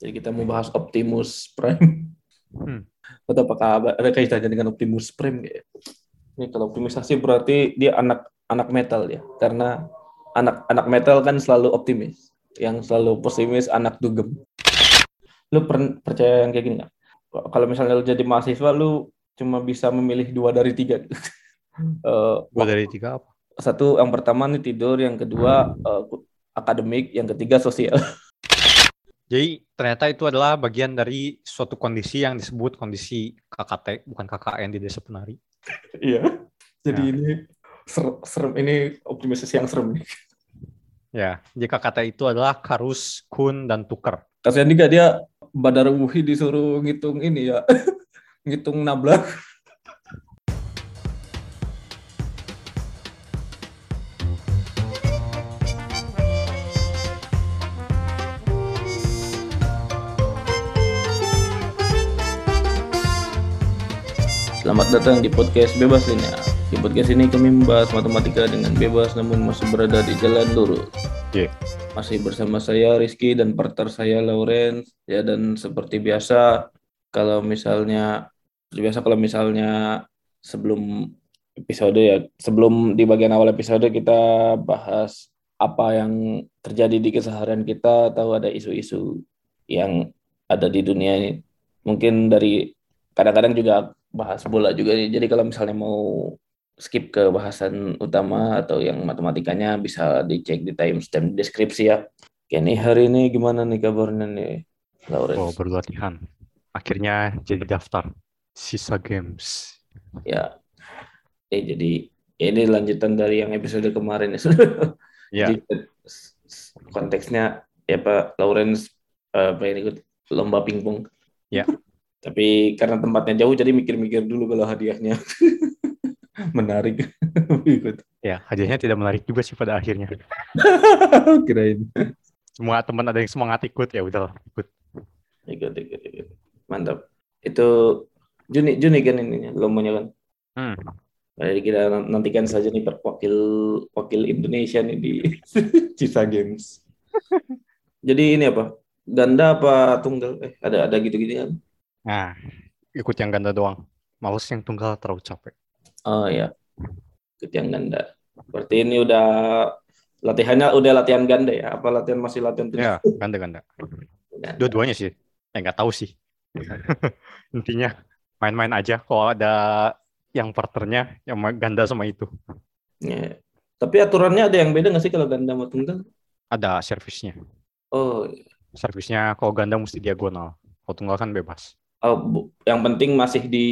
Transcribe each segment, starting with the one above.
Jadi kita mau bahas Optimus Prime. Hmm. Atau apakah ada kaitannya dengan Optimus Prime? Ya? Ini kalau optimisasi berarti dia anak anak metal ya, karena anak anak metal kan selalu optimis, yang selalu pesimis anak dugem. Lu per, percaya yang kayak gini nggak? Kalau misalnya lu jadi mahasiswa, lu cuma bisa memilih dua dari tiga. uh, Dua dari tiga apa? satu yang pertama nih tidur, yang kedua uh, akademik, yang ketiga sosial. Jadi ternyata itu adalah bagian dari suatu kondisi yang disebut kondisi KKT, bukan KKN di desa penari. Iya. Jadi Ya. ini ser- serem ini optimisasi yang serem nih. Ya, jadi KKT itu adalah Karus, Kun, dan Tuker. Kasihan juga dia Badar Wuhi disuruh ngitung ini ya. ngitung nabla. Selamat datang di podcast Bebas Linear. Di podcast ini kami membahas matematika dengan bebas namun masih berada di jalan lurus. Iya. Masih bersama saya Rizky dan partner saya Lawrence. Ya dan seperti biasa kalau misalnya seperti biasa kalau misalnya sebelum episode ya sebelum di bagian awal episode kita bahas apa yang terjadi di keseharian kita atau ada isu-isu yang ada di dunia ini. Mungkin dari kadang-kadang juga bahas bola juga nih. Jadi kalau misalnya mau skip ke bahasan utama atau yang matematikanya bisa dicek di timestamp deskripsi ya. Oke nih hari ini gimana nih kabarnya nih Lawrence? Oh, baru latihan. Akhirnya jadi daftar. Sisa games. Ya. Eh, jadi ini lanjutan dari yang episode kemarin ya. Ya, Jadi konteksnya ya Pak Lawrence eh, pengen ikut lomba pingpong. Ya. Tapi karena tempatnya jauh jadi mikir-mikir dulu kalau hadiahnya menarik ikut. ya hadiahnya tidak menarik juga sih pada akhirnya. Kirain Semua teman ada yang semangat ikut, ya udahlah ikut. ikut ikut ikut. Mantap. Itu Juni Juni kan ininya lombanya kan. Hmm. Jadi kita nantikan saja nih wakil wakil Indonesia nih di Cisa Games. Jadi ini apa? Ganda apa tunggal? Eh ada ada gitu-gitu kan? Nah, ikut yang ganda doang. Males yang tunggal terlalu capek. Oh ya, ikut yang ganda. Berarti ini udah latihannya udah latihan ganda ya? Apa latihan masih latihan tunggal? Ya, ganda-ganda. Ganda. Dua-duanya sih. Eh, nggak tahu sih. Intinya main-main aja kalau ada yang partnernya yang ganda sama itu. Ya. Tapi aturannya ada yang beda nggak sih kalau ganda sama tunggal? Ada servisnya. Oh, Servisnya kalau ganda mesti diagonal. Kalau tunggal kan bebas. Bu- yang penting masih di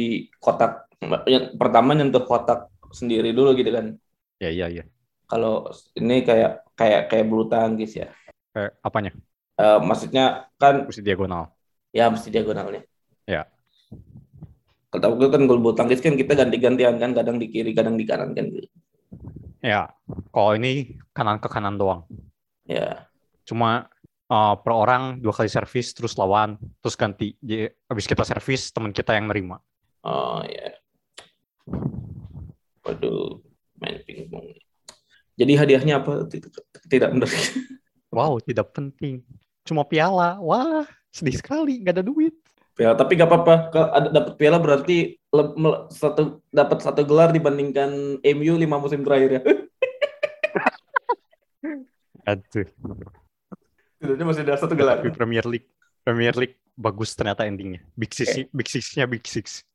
kotak. Yang pertama nyentuh kotak sendiri dulu gitu kan? Ya, iya, iya. Kalau ini kayak kayak kayak bulu tangkis ya. Eh, apanya? Eh, maksudnya kan Mesti diagonal. ya mesti diagonalnya. Ya. Kalau gue kan bulu tangkis kan kita ganti-gantian kan, kadang di kiri, kadang di kanan kan. gitu. Ya, kalau ini kanan ke kanan doang. Ya, Cuma eh, per orang dua kali servis terus lawan terus ganti. Jadi habis kita servis teman kita yang nerima. oh ya. Waduh, main pingpong. Jadi hadiahnya apa? Tidak menarik. Wow, tidak penting. Cuma piala. Wah, sedih sekali. Nggak ada duit. Piala, tapi gak apa-apa. Kalau ada dapat piala berarti satu dapat satu gelar dibandingkan MU lima musim terakhir ya. Aduh. Setidaknya masih ada satu gelar. Tapi Premier League. Premier League bagus ternyata endingnya. Big Six, Big Six-nya Big Six.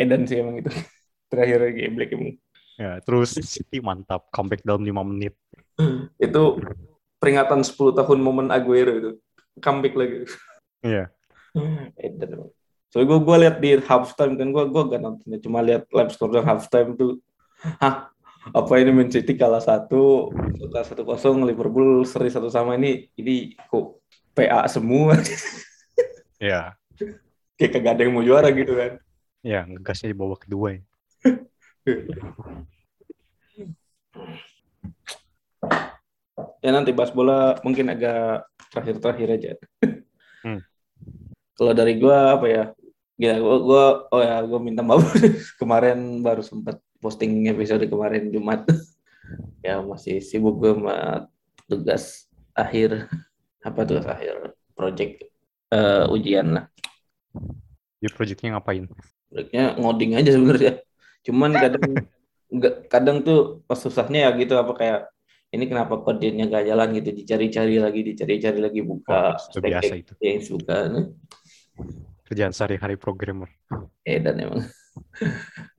Edan sih emang itu. Terakhir game Black emang. Ya, terus City mantap. Comeback dalam 5 menit. Itu peringatan 10 tahun momen Aguero itu. Comeback lagi. Iya. Edan emang. Soalnya gue gue lihat di halftime kan gue gue gak nonton cuma lihat live score dan halftime tuh. Hah, apa ini Man City kalah satu, kalah satu kosong, Liverpool seri satu sama ini ini kok PA semua. Iya. Kayak kagak ada yang mau juara gitu kan. Ya, ngegasnya di babak kedua ya. Ya nanti bahas bola mungkin agak terakhir-terakhir aja. Hmm. Kalau dari gua apa ya? Ya gua, gua oh ya gua minta maaf kemarin baru sempat posting episode kemarin Jumat. ya masih sibuk gua sama tugas akhir apa tugas akhir project eh, ujian lah. Di projectnya ngapain? Proyeknya ngoding aja sebenarnya. Cuman kadang nggak kadang tuh pas susahnya ya gitu apa kayak ini kenapa kodenya gak jalan gitu dicari-cari lagi dicari-cari lagi buka Oh, biasa itu. exchange buka nih. Kerjaan sehari-hari programmer. eh dan emang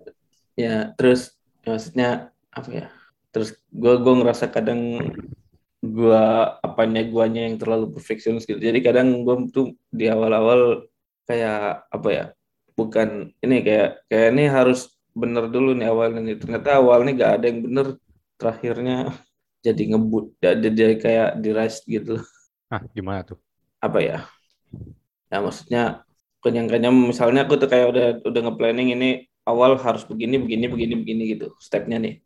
ya terus ya maksudnya apa ya terus gue gue ngerasa kadang gue apanya guanya yang terlalu perfeksionis gitu. Jadi kadang gue tuh di awal-awal kayak apa ya bukan ini kayak kayak ini harus bener dulu nih awalnya nih. Ternyata awalnya gak ada yang bener terakhirnya jadi ngebut jadi jadi kayak di rush gitu. Ah, gimana tuh? apa ya ya maksudnya kenyang-kenyang. Misalnya aku tuh kayak udah udah nge-planning ini awal harus begini begini begini begini gitu. Stepnya nih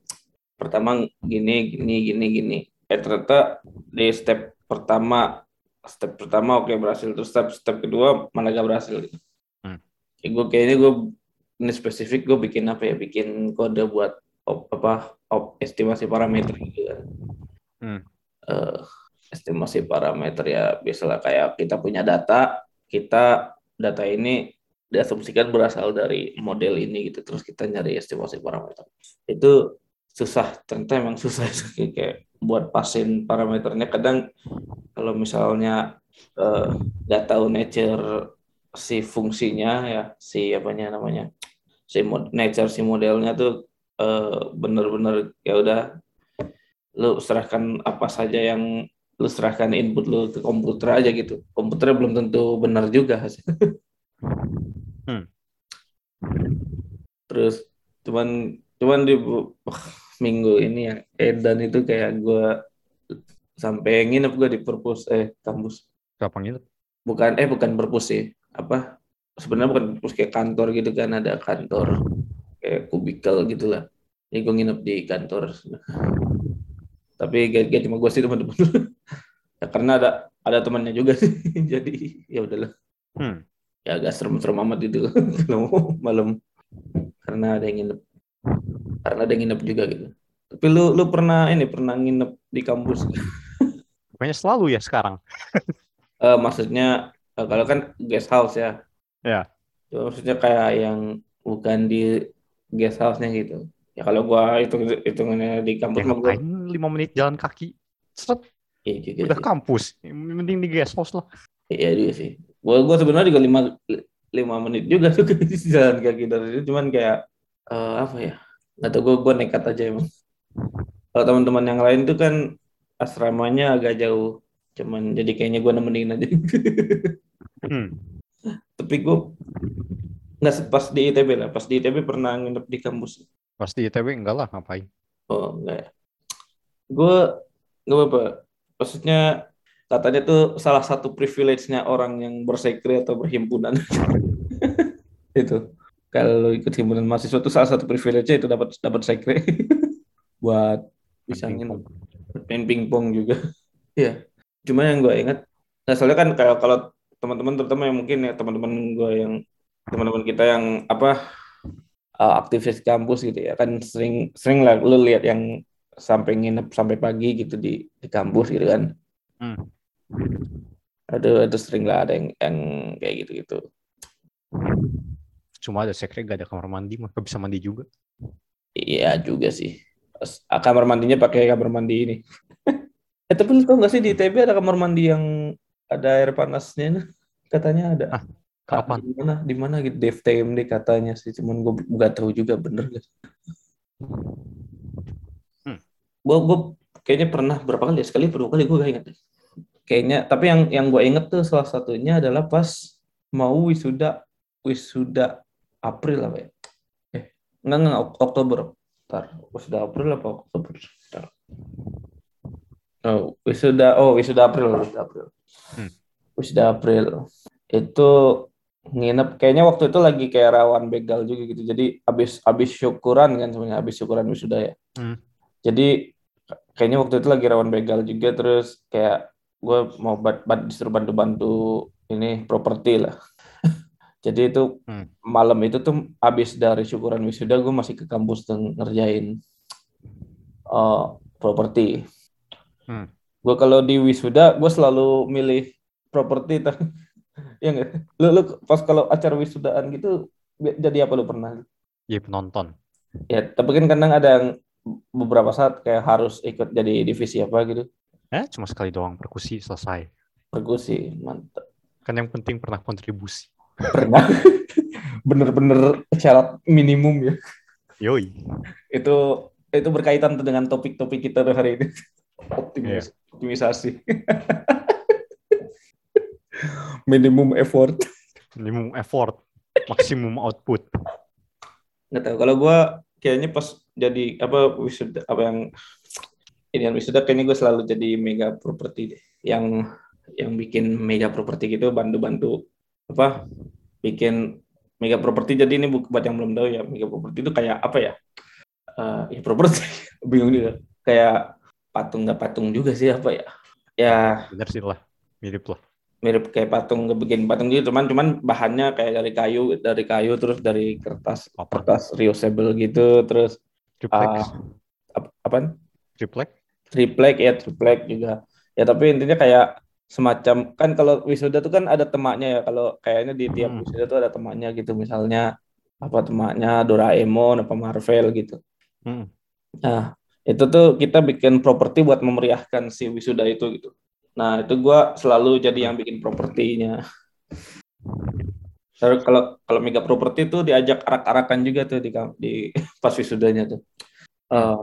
pertama gini gini gini gini. Eh ternyata di step pertama step pertama oke berhasil. Terus step step kedua malah gak berhasil gitu. Hmm. Kayak gue kayaknya gue ini spesifik gue bikin apa ya? Bikin kode buat op, apa op, estimasi parameter gitu kan. Hmm. Eh, estimasi parameter ya biasalah kayak kita punya data kita data ini diasumsikan berasal dari model ini gitu terus kita nyari estimasi parameter. Itu susah ternyata emang susah kayak buat pasin parameternya. Kadang kalau misalnya eh, nggak tahu nature si fungsinya ya si apanya namanya si mod- nature si modelnya tuh eh, bener-bener ya udah lu serahkan apa saja yang lu serahkan input lu ke komputer aja gitu. Komputernya belum tentu benar juga Hmm. terus cuman cuman di bu- minggu ini yang edan itu kayak gue sampai nginep gue di perpus eh kampus. Siapa nginep? bukan eh bukan perpus sih. Apa? Sebenarnya bukan perpus kayak kantor gitu kan ada kantor kayak kubikel gitulah. Jadi gue nginep di kantor. Tapi gak, gak cuma gue sih teman-teman. Ya, karena ada ada temannya juga sih. Jadi ya udahlah. Hmm. Ya agak serem-serem amat itu kalau malam karena ada yang nginep karena ada yang nginep juga gitu tapi lu lu pernah ini pernah nginep di kampus Pokoknya selalu ya sekarang. Eh, maksudnya eh, kalau kan guest house ya Ya. Cuma maksudnya kayak yang bukan di guest house-nya gitu ya kalau gua itu hitungannya di kampus Ya gua 5 menit jalan kaki? Seret, iya juga udah sih. kampus. Mending di guest house lah. iya juga sih gua gua sebenarnya juga lima lima menit juga tuh jalan kaki dari itu cuman kayak eh, apa ya? Nggak tahu gua gua nekat aja emang. Kalau teman-teman yang lain tuh kan asramanya agak jauh. Cuman jadi kayaknya gua nemenin aja. Hmm. tapi gua nggak pas di ITB lah. Pas di ITB pernah nginep di kampus. Pasti ITB enggak lah ngapain. oh enggak ya. Gue nggak apa maksudnya katanya tuh salah satu privilege-nya orang yang bersekre atau berhimpunan itu kalau ikut himpunan mahasiswa tuh salah satu privilege-nya itu dapat dapat sekre buat bisa Main pingpong juga Iya. Cuma yang gue ingat, nah soalnya kan kalau kalau teman-teman terutama yang mungkin ya teman-teman gue yang teman-teman kita yang apa uh, aktivis kampus gitu ya kan sering sering lah lu lihat yang sampai nginep sampai pagi gitu di di kampus gitu kan. Hmm. Ada ada sering lah ada yang yang kayak gitu gitu. Cuma ada sekre gak ada kamar mandi mah gak bisa mandi juga. Iya juga sih. Ah, Kamar mandinya pakai kamar mandi ini. eh tapi lu tau gak sih di ITB ada kamar mandi yang ada air panasnya? Katanya ada. Ah, Kapan? Di mana? Di mana gitu? Dev TMD katanya sih. Cuman gue nggak tahu juga bener gak. Hmm. Gue gue kayaknya pernah berapa kali ya? Sekali dua kali gue gak inget. Kayaknya. Tapi yang yang gue inget tuh salah satunya adalah pas mau wisuda wisuda April apa ya? Eh enggak enggak Ok- Oktober. Ntar wisuda April apa Oktober? Ntar. Oh, wisuda oh wisuda April wisuda April. Hmm. Wisuda April itu nginep kayaknya waktu itu lagi kayak rawan begal juga gitu jadi abis abis syukuran kan sebenarnya abis syukuran wisuda ya Hmm. jadi kayaknya waktu itu lagi rawan begal juga terus kayak gue mau bat, bat disuruh bantu bantu ini properti lah jadi itu Hmm. malam itu tuh abis dari syukuran wisuda gue masih ke kampus tuh ngerjain eh, properti Hmm. gue kalau di wisuda gue selalu milih properti tuh Iya nggak? Lu, lu pas kalau acara wisudaan gitu jadi apa lu pernah? Jadi penonton. Ya, tapi kan kadang ada yang beberapa saat kayak harus ikut jadi divisi apa gitu. Eh, cuma sekali doang perkusi selesai. Perkusi, mantap. Kan yang penting pernah kontribusi. Pernah. Bener-bener syarat minimum ya. Yoi. Itu itu berkaitan dengan topik-topik kita hari ini. Optimis, optimisasi. minimum effort. Minimum effort, maksimum output. nggak tahu kalau gue kayaknya pas jadi apa wisuda apa yang ini yang wisuda kayaknya gue selalu jadi mega properti deh yang yang bikin mega properti gitu bantu-bantu apa bikin mega properti jadi ini bu- buat yang belum tahu ya mega properti itu kayak apa ya Eh ya properti bingung juga kayak patung nggak patung juga sih apa ya ya Bener sih lah. Mirip lah. mirip kayak patung nggak bikin patung gitu cuman cuman bahannya kayak dari kayu dari kayu terus dari kertas Apa? kertas reusable gitu terus Triplex. ap- apaan Triplek? Triplek ya triplek juga ya tapi intinya kayak semacam kan kalau wisuda tuh kan ada temaknya ya kalau kayaknya di tiap Hmm. wisuda tuh ada temaknya gitu misalnya apa temaknya Doraemon apa Marvel gitu Hmm. nah itu tuh kita bikin properti buat memeriahkan si wisuda itu gitu nah itu gua selalu jadi yang bikin propertinya Terus kalau kalau mega properti tuh diajak arak-arakan juga tuh di di pas wisudanya tuh. Eh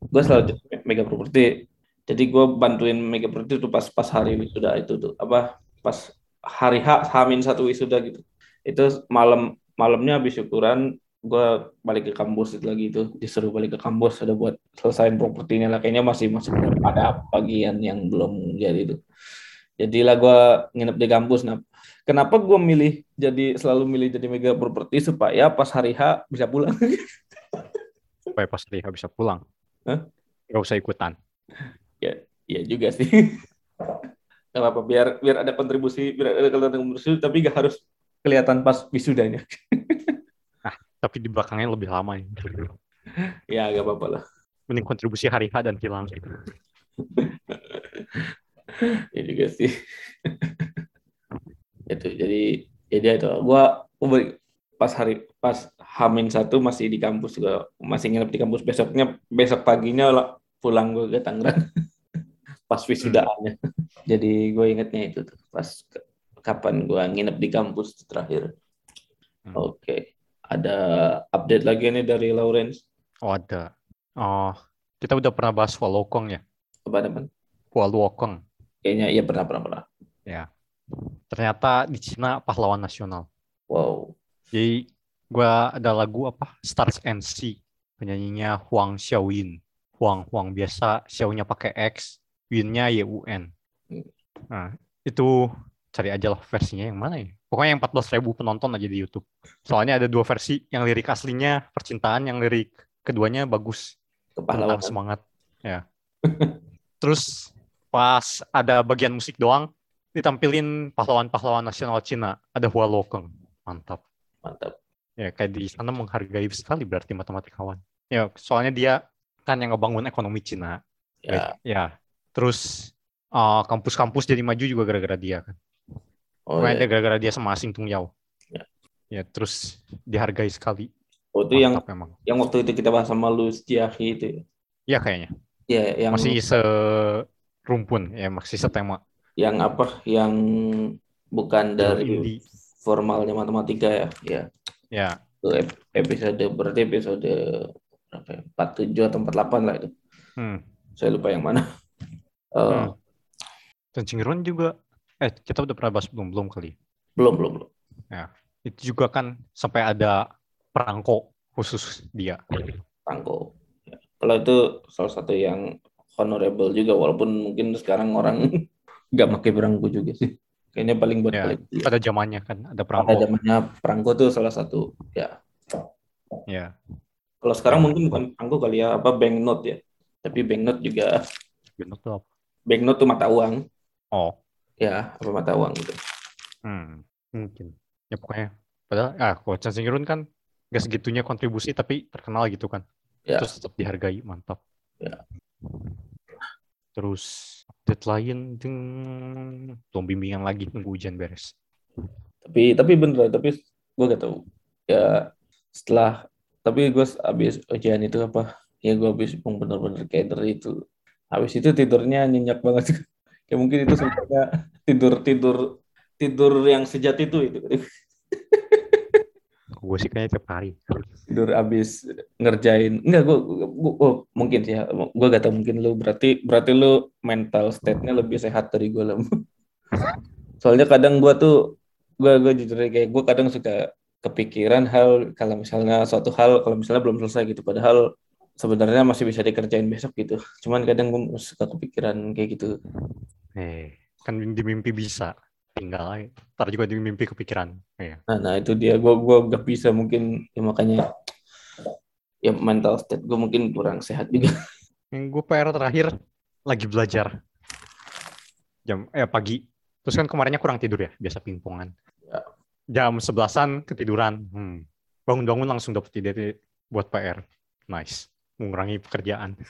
gue selalu mega properti. Jadi gue bantuin mega properti tuh pas pas hari wisuda itu tuh apa pas hari H Hamin satu wisuda gitu. Itu malam malamnya habis syukuran gue balik ke kampus itu lagi itu disuruh balik ke kampus ada buat selesaiin propertinya lah kayaknya masih masih ada bagian yang belum jadi itu jadilah gue nginep di kampus nah kenapa gue milih jadi selalu milih jadi mega properti supaya pas hari H bisa pulang Supaya pas Liha bisa pulang. Hah? Gak usah ikutan. Iya juga sih Gak apa-apa biar biar ada kontribusi biar ada kontribusi tapi gak harus kelihatan pas wisudanya Tapi di belakangnya lebih lama. ya. ya gak apa-apa lah Mending kontribusi hari H dan hilang. ya juga sih itu jadi jadi itu gua gua pas hari pas Hamin satu masih di kampus juga masih nginep di kampus. Besoknya besok paginya lah pulang gue ke Tangerang. Pas wisudaannya. Jadi gue ingetnya itu tuh. Pas kapan gue nginep di kampus terakhir. Hmm. oke. Ada update lagi nih dari Lawrence? Oh ada. Oh, kita udah pernah bahas Walokong ya. apa namanya Walokong. kayaknya iya pernah pernah pernah. Ternyata di Cina pahlawan nasional. wow. Jadi gua ada lagu apa? Stars and Sea. Penyanyinya Huang Xiaoyin. Huang Huang biasa Xiao-nya pakai X, Yun-nya YUN. Nah, itu cari aja lah versinya yang mana ya. Pokoknya yang 14.000 penonton aja di YouTube. Soalnya ada dua versi, yang lirik aslinya percintaan, yang lirik keduanya bagus tentang kepahlawanan semangat. Ya. Terus pas ada bagian musik doang, ditampilin pahlawan-pahlawan nasional Cina. Ada Hua Lokeng. Mantap. mantap Ya, kayak di sana menghargai sekali berarti matematikawan. Ya, soalnya dia kan yang ngebangun ekonomi Cina. ya Ya. Terus uh, kampus-kampus jadi maju juga gara-gara dia kan. oh, ya. gara-gara dia sama Asing Tung Yao. Ya. Ya, terus dihargai sekali. Oh, itu yang Mantap memang. yang waktu itu kita bahas sama Lu Ciahi itu ya. Ya kayaknya. Ya, yang Masih serumpun, ya masih setema. yang apa? Yang bukan dari formalnya matematika ya. Ya, Ya, itu ep- episode berarti episode berapa ya? 47 atau 48 lah itu. hmm. Saya lupa yang mana. Eh, Hmm. Dan juga, eh kita udah pernah bahas belum belum kali. belum, belum, belum. Itu juga kan sampai ada perangko khusus dia. Pangko. Ya. Kalau itu salah satu yang honorable juga walaupun mungkin sekarang orang nggak pakai perangko juga sih. Kayaknya paling buat Ya, kolektif. Pada zamannya kan ada Pada perangko. zamannya perangko tuh salah satu ya Ya, Kalau sekarang mungkin bukan angko kali ya, apa banknote ya. Tapi banknote juga, benar tuh apa? banknote tuh mata uang. Oh, Ya, apa mata uang gitu. hmm, mungkin. Ya pokoknya. Padahal, ah, kalau Chan Singerun kan gak segitunya kontribusi tapi terkenal gitu kan. Ya. Terus tetap dihargai, mantap. Ya. Terus lain, ding, belum bimbingan lagi nunggu hujan beres. Tapi tapi bener tapi gue gak tahu. Ya setelah tapi gue habis ujian itu apa? Ya gue habis bener-bener dari itu. Habis itu tidurnya nyenyak banget. ya mungkin itu sebenarnya tidur tidur tidur yang sejati itu itu. Gue sih kayaknya tiap hari. Tidur abis ngerjain. Enggak gue, gue, gue mungkin sih ya. Gue gak tau mungkin lu. Berarti berarti lu mental state-nya lebih sehat dari gue lah soalnya kadang gue tuh gue gue jujur kayak gue kadang suka kepikiran hal kalau misalnya suatu hal kalau misalnya belum selesai gitu. Padahal sebenarnya masih bisa dikerjain besok gitu. Cuman kadang gue suka kepikiran kayak gitu. Eh kan di mimpi bisa tinggal. Ntar juga di mimpi kepikiran. Iya. Nah, nah itu dia. Gue gua gak bisa mungkin ya makanya ya mental state gue mungkin kurang sehat juga. Yang gue PR terakhir lagi belajar jam eh pagi. Terus kan kemarinnya kurang tidur ya, biasa pingpongan. Ya. Jam sebelasan ketiduran. Hmm. Bangun-bangun langsung dapet ide buat PR. Nice. Mengurangi pekerjaan.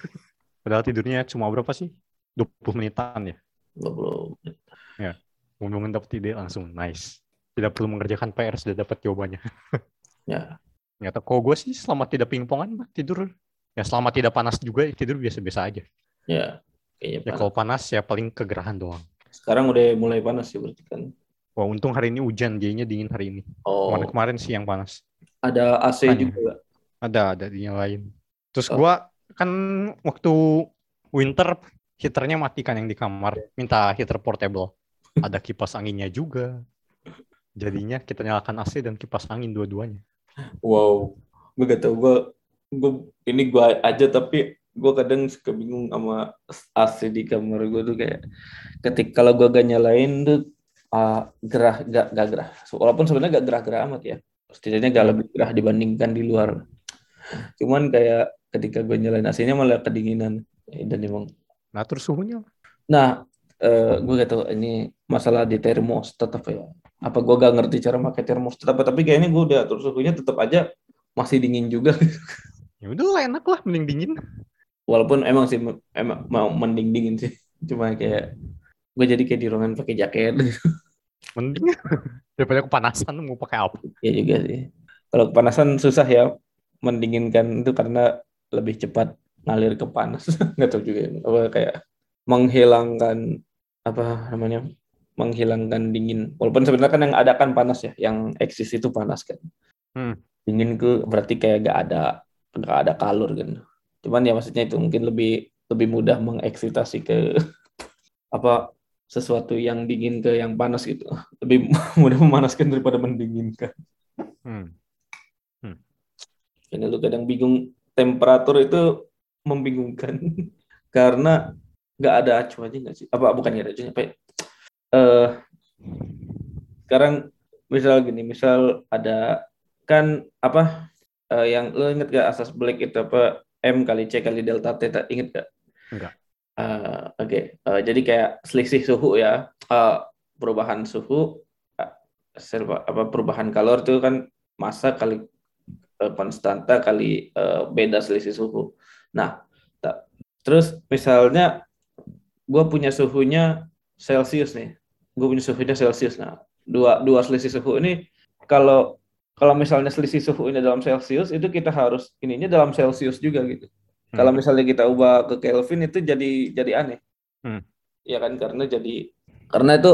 Padahal tidurnya cuma berapa sih? 20 menitan ya? 20 menit. Ya ngomongin dapat ide langsung nice. Tidak perlu mengerjakan PR sudah dapat jawabannya. Ya. Ternyata kok gue sih selama tidak pingpongan tidur. Ya selama tidak panas juga tidur biasa-biasa aja. Ya kayaknya ya kalau panas ya paling kegerahan doang. Sekarang udah mulai panas sih berarti kan. Wah untung hari ini hujan jadinya dingin hari ini. Oh. kemarin kemarin sih yang panas. Ada AC Tanya. juga ada ada dinyalain terus oh. gue kan waktu winter heaternya matikan yang di kamar. Minta heater portable ada kipas anginnya juga. Jadinya kita nyalakan AC dan kipas angin dua-duanya. Wow, gue gak tau gue, gue ini gue aja tapi gue kadang suka bingung sama AC di kamar gue tuh kayak ketika kalau gue gak nyalain tuh uh, gerah gak, gak gerah. Walaupun sebenarnya gak gerah-gerah amat ya. Setidaknya gak lebih gerah dibandingkan di luar. Cuman kayak ketika gue nyalain AC-nya malah kedinginan. Dan emang nah terus suhunya. Nah uh, gue gak tau ini masalah di termostat apa ya. Apa gue gak ngerti cara pakai termostat apa tapi kayaknya gue udah terus suhunya tetap aja masih dingin juga. Ya udah enak lah mending dingin. Walaupun emang sih emang mau mending dingin sih. Cuma kayak gue jadi kayak di ruangan pakai jaket. Mending. Daripada kepanasan mau pakai apa? Ya juga sih. Kalau kepanasan susah ya mendinginkan itu karena lebih cepat ngalir ke panas. Nggak tahu juga apa kayak menghilangkan apa namanya menghilangkan dingin walaupun sebenarnya kan yang ada kan panas ya yang eksis itu panas kan hmm. dingin ke berarti kayak gak ada gak ada kalor kan cuman ya maksudnya itu mungkin lebih lebih mudah mengeksitasi ke apa sesuatu yang dingin ke yang panas gitu lebih mudah memanaskan daripada mendinginkan hmm. Hmm. ini lu kadang bingung temperatur itu membingungkan karena nggak ada acuannya nggak sih? Apa bukan nggak ada acuannya? Apa? Uh, sekarang misal gini, misal ada kan apa uh, yang lo inget gak asas Black itu apa M kali C kali delta T inget gak? Enggak. Uh, Oke, okay. uh, jadi kayak selisih suhu ya, uh, perubahan suhu, uh, serba, apa perubahan kalor itu kan masa kali uh, konstanta kali uh, beda selisih suhu. Nah, terus misalnya gue punya suhunya Celsius nih. Gue punya suhunya Celsius. Nah, dua dua selisih suhu ini kalau kalau misalnya selisih suhu ini dalam Celsius itu kita harus ininya dalam Celsius juga gitu. Hmm. Kalau misalnya kita ubah ke Kelvin itu jadi jadi aneh. Hmm. Ya kan karena jadi karena itu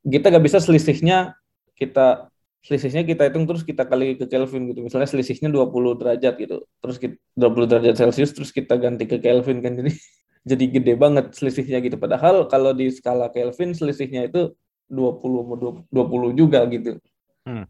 kita gak bisa selisihnya kita selisihnya kita hitung terus kita kali ke Kelvin gitu. Misalnya selisihnya 20 derajat gitu. Terus kita, 20 derajat Celcius terus kita ganti ke Kelvin kan jadi jadi gede banget selisihnya gitu. Padahal kalau di skala Kelvin selisihnya itu 20 20 juga gitu. Hmm.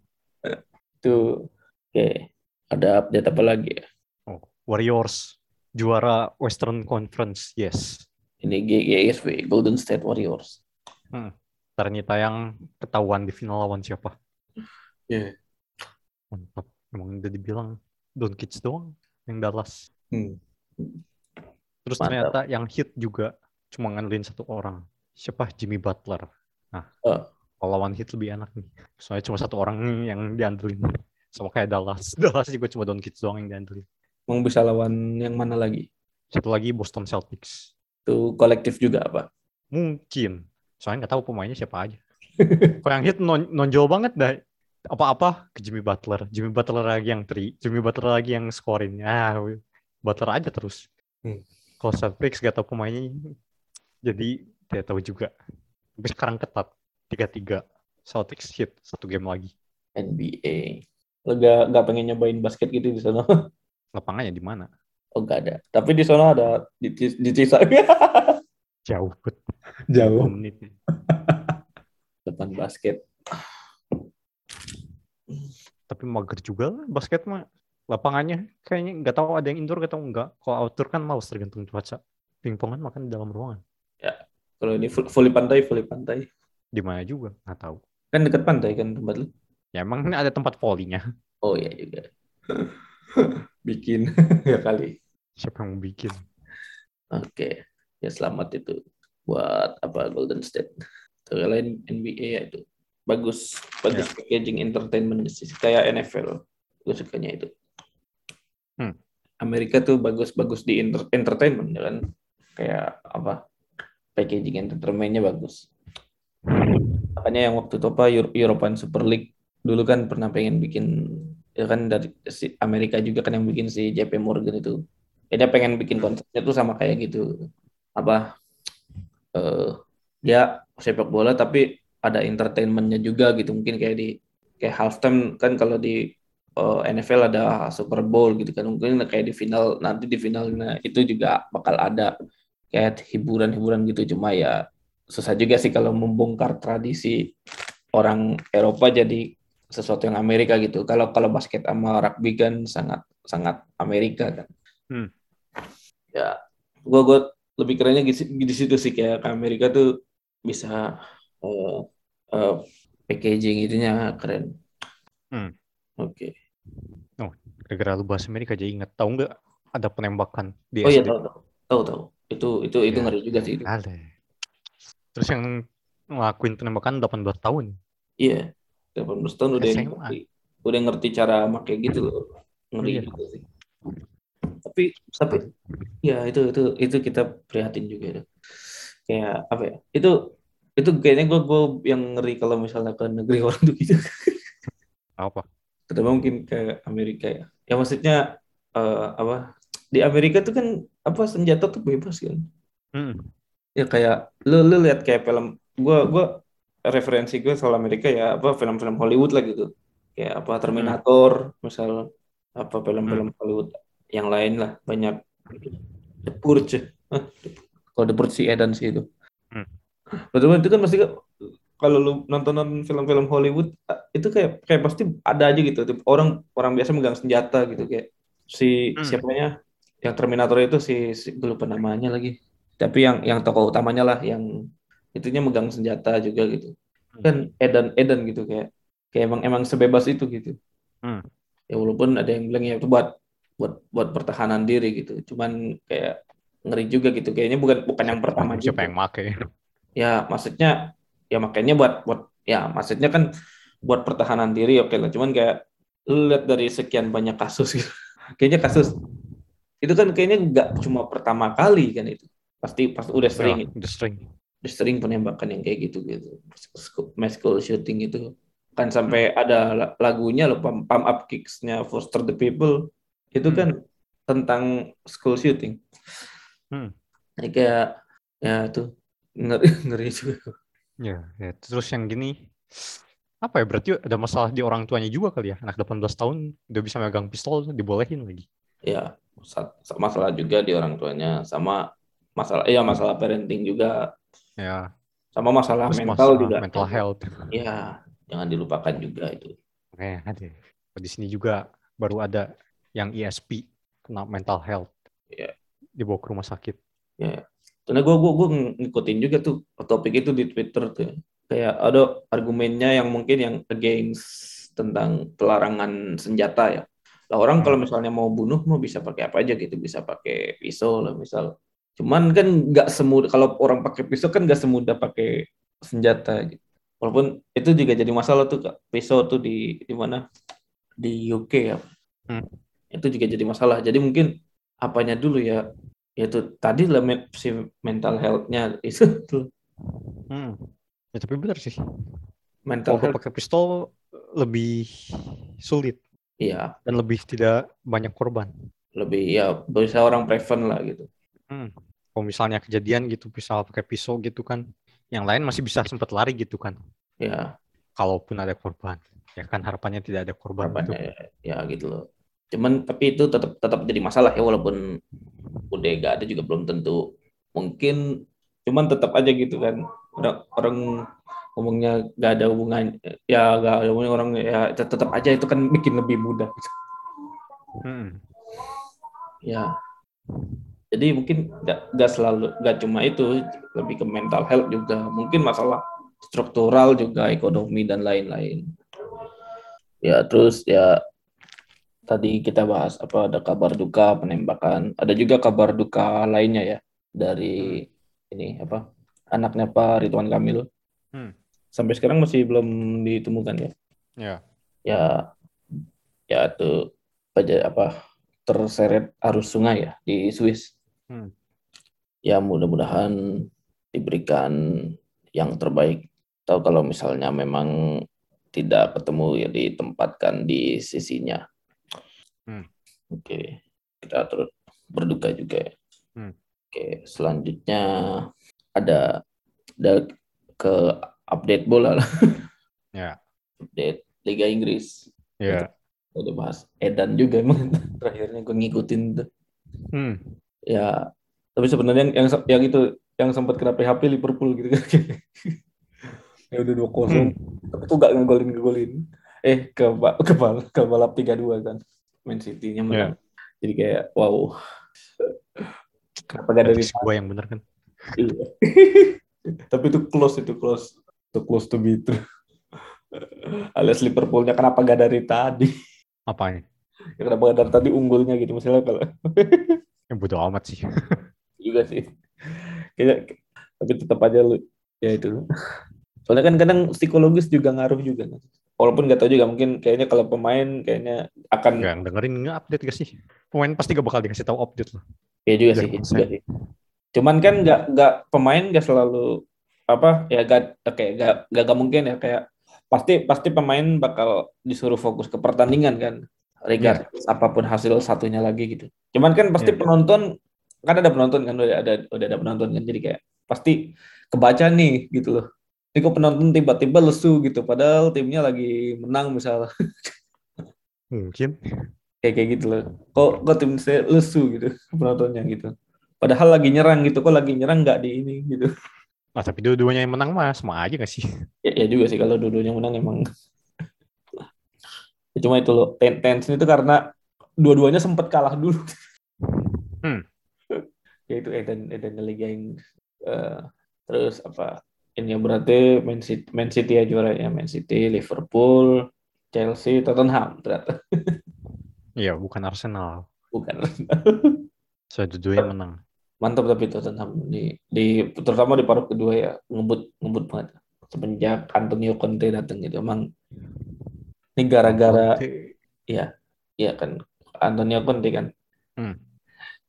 Itu oke. Okay. Ada update apa lagi ya? Oh, Warriors juara Western Conference. Yes. Ini GGSW Golden State Warriors. Hmm. Ternyata yang ketahuan di final lawan siapa? Iya. Yeah. Mantap. Emang udah dibilang Don Kids doang yang Dallas. Hmm. Terus Mantap. ternyata yang hit juga cuma ngandelin satu orang. Siapa? Jimmy Butler. Nah, uh. kalau lawan hit lebih enak nih. Soalnya cuma satu orang yang diandelin. Sama kayak Dallas. Dallas juga cuma Don Kids doang yang diandelin. Mau bisa lawan yang mana lagi? Satu lagi Boston Celtics. Itu kolektif juga apa? Mungkin. Soalnya nggak tahu pemainnya siapa aja. kalau yang hit non nonjol banget dah. apa-apa ke Jimmy Butler. Jimmy Butler lagi yang tri, Jimmy Butler lagi yang scoring. Ah, Butler aja terus. Hmm. Kalau Celtics gak tahu pemainnya, jadi tidak tahu juga. Tapi sekarang ketat, tiga-tiga. Celtics hit satu game lagi. NBA. Lo gak, gak pengen nyobain basket gitu di sana? Lapangannya di mana? Oh gak ada. Tapi di sana ada di di, di Cisa. Jauh bet. Jauh. menit. Depan basket. Tapi mager juga lah basket mah. Lapangannya kayaknya nggak tahu ada yang indoor atau enggak. Kalau outdoor kan males tergantung cuaca. Pingpongan makan di dalam ruangan. Kalau ini fully pantai, fully pantai. Di mana juga nggak tahu. Kan dekat pantai kan tempat lu. Ya emang ini ada tempat volinya. Oh iya juga. Bikin ya kali. Siapa yang mau bikin? Oke. Ya selamat itu buat apa Golden State. Lain NBA ya itu. Bagus, bagus packaging entertainment sih kayak NFL. Gue sukanya itu. Amerika tuh bagus-bagus di enter- entertainment ya kan. Kayak apa? Packaging entertainmentnya bagus. Makanya yang waktu itu apa Euro- European Super League dulu kan pernah pengen bikin ya kan dari si Amerika juga kan yang bikin si JP Morgan itu. Ya, dia pengen bikin konsepnya tuh sama kayak gitu. Apa? eh dia sepak bola tapi ada entertainmentnya juga gitu mungkin kayak di kayak halftime kan kalau di eh, NFL ada Super Bowl gitu kan mungkin kayak di final nanti di finalnya itu juga bakal ada kayak hiburan-hiburan gitu cuma ya susah juga sih kalau membongkar tradisi orang Eropa jadi sesuatu yang Amerika gitu kalau kalau basket sama rugby kan sangat sangat Amerika kan Hmm. ya gua gua lebih kerennya di, di situ sih kayak Amerika tuh bisa eh, eh, packaging itunya keren. Hmm. Oke. Gara-gara lu bahas Amerika jadi inget. Tahu nggak ada penembakan di Oh iya tahu tahu tahu tahu. Itu itu itu Ya. ngeri juga sih itu. Ada. Terus yang ngelakuin penembakan 18 tahun. Iya. 18 tahun udah SMA. ngerti, udah ngerti cara pakai gitu loh. Ngeri Iya. juga sih. Tapi tapi ya itu itu itu kita prihatin juga itu. Kayak apa ya? Itu itu kayaknya gue gue yang ngeri kalau misalnya ke negeri orang tuh gitu. Apa? Terutama mungkin ke Amerika ya. Ya maksudnya eh, apa di Amerika tuh kan apa senjata tuh bebas kan. Hmm. Ya kayak lu lu lihat kayak film gua gua referensi gue soal Amerika ya apa film-film Hollywood lah gitu. Kayak apa Terminator, misal apa film-film Hollywood yang lain lah banyak The Purge. Kalau The Purge si Edan sih itu. Hmm. Betul itu kan pasti kalau lu nonton film-film Hollywood itu kayak kayak pasti ada aja gitu Tipe orang orang biasa megang senjata gitu kayak si Hmm. siapanya yang Terminator itu si, si lupa namanya lagi tapi yang yang tokoh utamanya lah yang itunya megang senjata juga gitu Hmm. kan Edan Edan gitu kayak kayak emang emang sebebas itu gitu Hmm. ya walaupun ada yang bilang ya itu buat buat buat pertahanan diri gitu cuman kayak ngeri juga gitu kayaknya bukan bukan yang pertama Siapa juga yang make? ya maksudnya ya makanya buat buat ya maksudnya kan buat pertahanan diri oke lah. Cuman kayak lu lihat dari sekian banyak kasus gitu kayaknya kasus itu kan kayaknya nggak cuma pertama kali kan itu. Pasti pasti udah sering Ya, udah sering. udah sering penembakan yang kayak gitu gitu. Mass school shooting itu. Kan sampai ada la- lagunya loh pump, pump up kicks-nya Foster the People. Itu Hmm. kan tentang school shooting. Hmm. kayak ya tuh ngeri, ngeri juga Ya, ya, terus yang gini, apa ya berarti ada masalah di orang tuanya juga kali ya? Anak 18 tahun udah bisa megang pistol, dibolehin lagi. ya sa- sa- masalah juga di orang tuanya sama masalah iya masalah parenting juga Ya, sama masalah terus mental masalah juga mental health. ya jangan dilupakan juga itu Oke, ada. Di sini juga baru ada yang ESP kena mental health. Iya. Dibawa ke rumah sakit. Karena gue gua, gua ngikutin juga tuh topik itu di Twitter tuh kayak ada argumennya yang mungkin yang against tentang pelarangan senjata ya lah orang Hmm. kalau misalnya mau bunuh mau bisa pakai apa aja gitu bisa pakai pisau lah misal cuman kan nggak semudah kalau orang pakai pisau kan nggak semudah pakai senjata gitu. walaupun itu juga jadi masalah tuh Kak. pisau tuh di di mana di UK ya Hmm. itu juga jadi masalah jadi mungkin apanya dulu ya yaitu tadi lah si mental health-nya itu tuh Hmm. Ya tapi benar sih. mental Kalau health pakai pistol, lebih sulit Iya, dan lebih tidak banyak korban. lebih ya bisa orang prevent lah gitu. Hmm. Kalau misalnya kejadian gitu, misal pakai pisau gitu kan, yang lain masih bisa sempat lari gitu kan. Ya, Kalaupun ada korban, ya kan harapannya tidak ada korban gitu. harapannya ya gitu loh. Cuman tapi itu tetap tetap jadi masalah ya walaupun udah gak ada juga belum tentu. Mungkin cuman tetap aja gitu kan. Orang, orang ngomongnya gak ada hubungan ya gak ada hubungan orang ya tetap aja itu kan bikin lebih mudah. Hmm. Ya. Jadi mungkin gak, gak selalu gak cuma itu lebih ke mental health juga. Mungkin masalah struktural juga ekonomi dan lain-lain. Ya terus ya tadi kita bahas apa ada kabar duka penembakan. Ada juga kabar duka lainnya ya dari ini apa anaknya Pak Ridwan Kamil. Hmm. Sampai sekarang masih belum ditemukan ya. Ya. Ya ya tuh apa apa terseret arus sungai ya di Swiss. Hmm. Ya mudah-mudahan diberikan yang terbaik. Tahu kalau misalnya memang tidak ketemu ya ditempatkan di sisinya. Hmm. Oke, kita terus berduka juga. ya. Hmm. Oke, selanjutnya ada ada ke update bola lah. Ya. update Liga Inggris. Ya. Udah bahas Edan juga emang terakhirnya gue ngikutin tuh. Hmm. Ya, tapi sebenarnya yang yang itu yang sempat kena PHP Liverpool gitu kan. ya udah 2-0 Hmm. tapi tuh gak ngegolin ngegolin eh ke ke, bal ke balap 3-2 kan Man City-nya menang. Jadi kayak wow. Kenapa gak dari gue yang bener kan. Iya. tapi itu close itu close. Itu close to be true alias Liverpoolnya kenapa gak dari tadi? Apanya? ya, kenapa gak dari tadi unggulnya gitu misalnya kalau Yang bodo amat sih. juga sih. Kayak, tapi tetap aja lu ya itu. Soalnya kan kadang psikologis juga ngaruh juga kan walaupun nggak tahu juga mungkin kayaknya kalau pemain kayaknya akan Yang dengerin nggak update gak sih? Pemain pasti gak bakal dikasih tahu update loh. ya juga sih, konsen. juga sih cuman kan nggak nggak pemain nggak selalu apa ya gak oke gak, gak, gak mungkin ya kayak pasti pasti pemain bakal disuruh fokus ke pertandingan kan regardless apa pun hasil satunya lagi gitu cuman kan pasti Iya. penonton kan ada penonton kan udah ada udah ada penonton kan jadi kayak pasti kebaca nih gitu loh ini kok penonton tiba-tiba lesu gitu padahal timnya lagi menang misalnya Mungkin. kayak kayak gitu loh kok kok tim saya lesu gitu penontonnya gitu padahal lagi nyerang gitu kok lagi nyerang nggak di ini gitu Nah, tapi dua-duanya yang menang mah sama aja gak sih? ya, ya juga sih kalau dua-duanya menang emang Ya, cuma itu loh ten tension itu karena dua-duanya sempat kalah dulu Hmm. ya itu Eden Eden Liga Inggris Eh, terus apa ini ya berarti Man City, Man City ya juaranya Man City Liverpool Chelsea Tottenham ternyata Iya, bukan Arsenal. bukan Saya dua-duanya menang. mantap tapi Tottenham di di terutama di paruh kedua ya ngebut ngebut banget semenjak Antonio Conte datang gitu emang ini gara-gara Conte. iya kan Antonio Conte kan Hmm.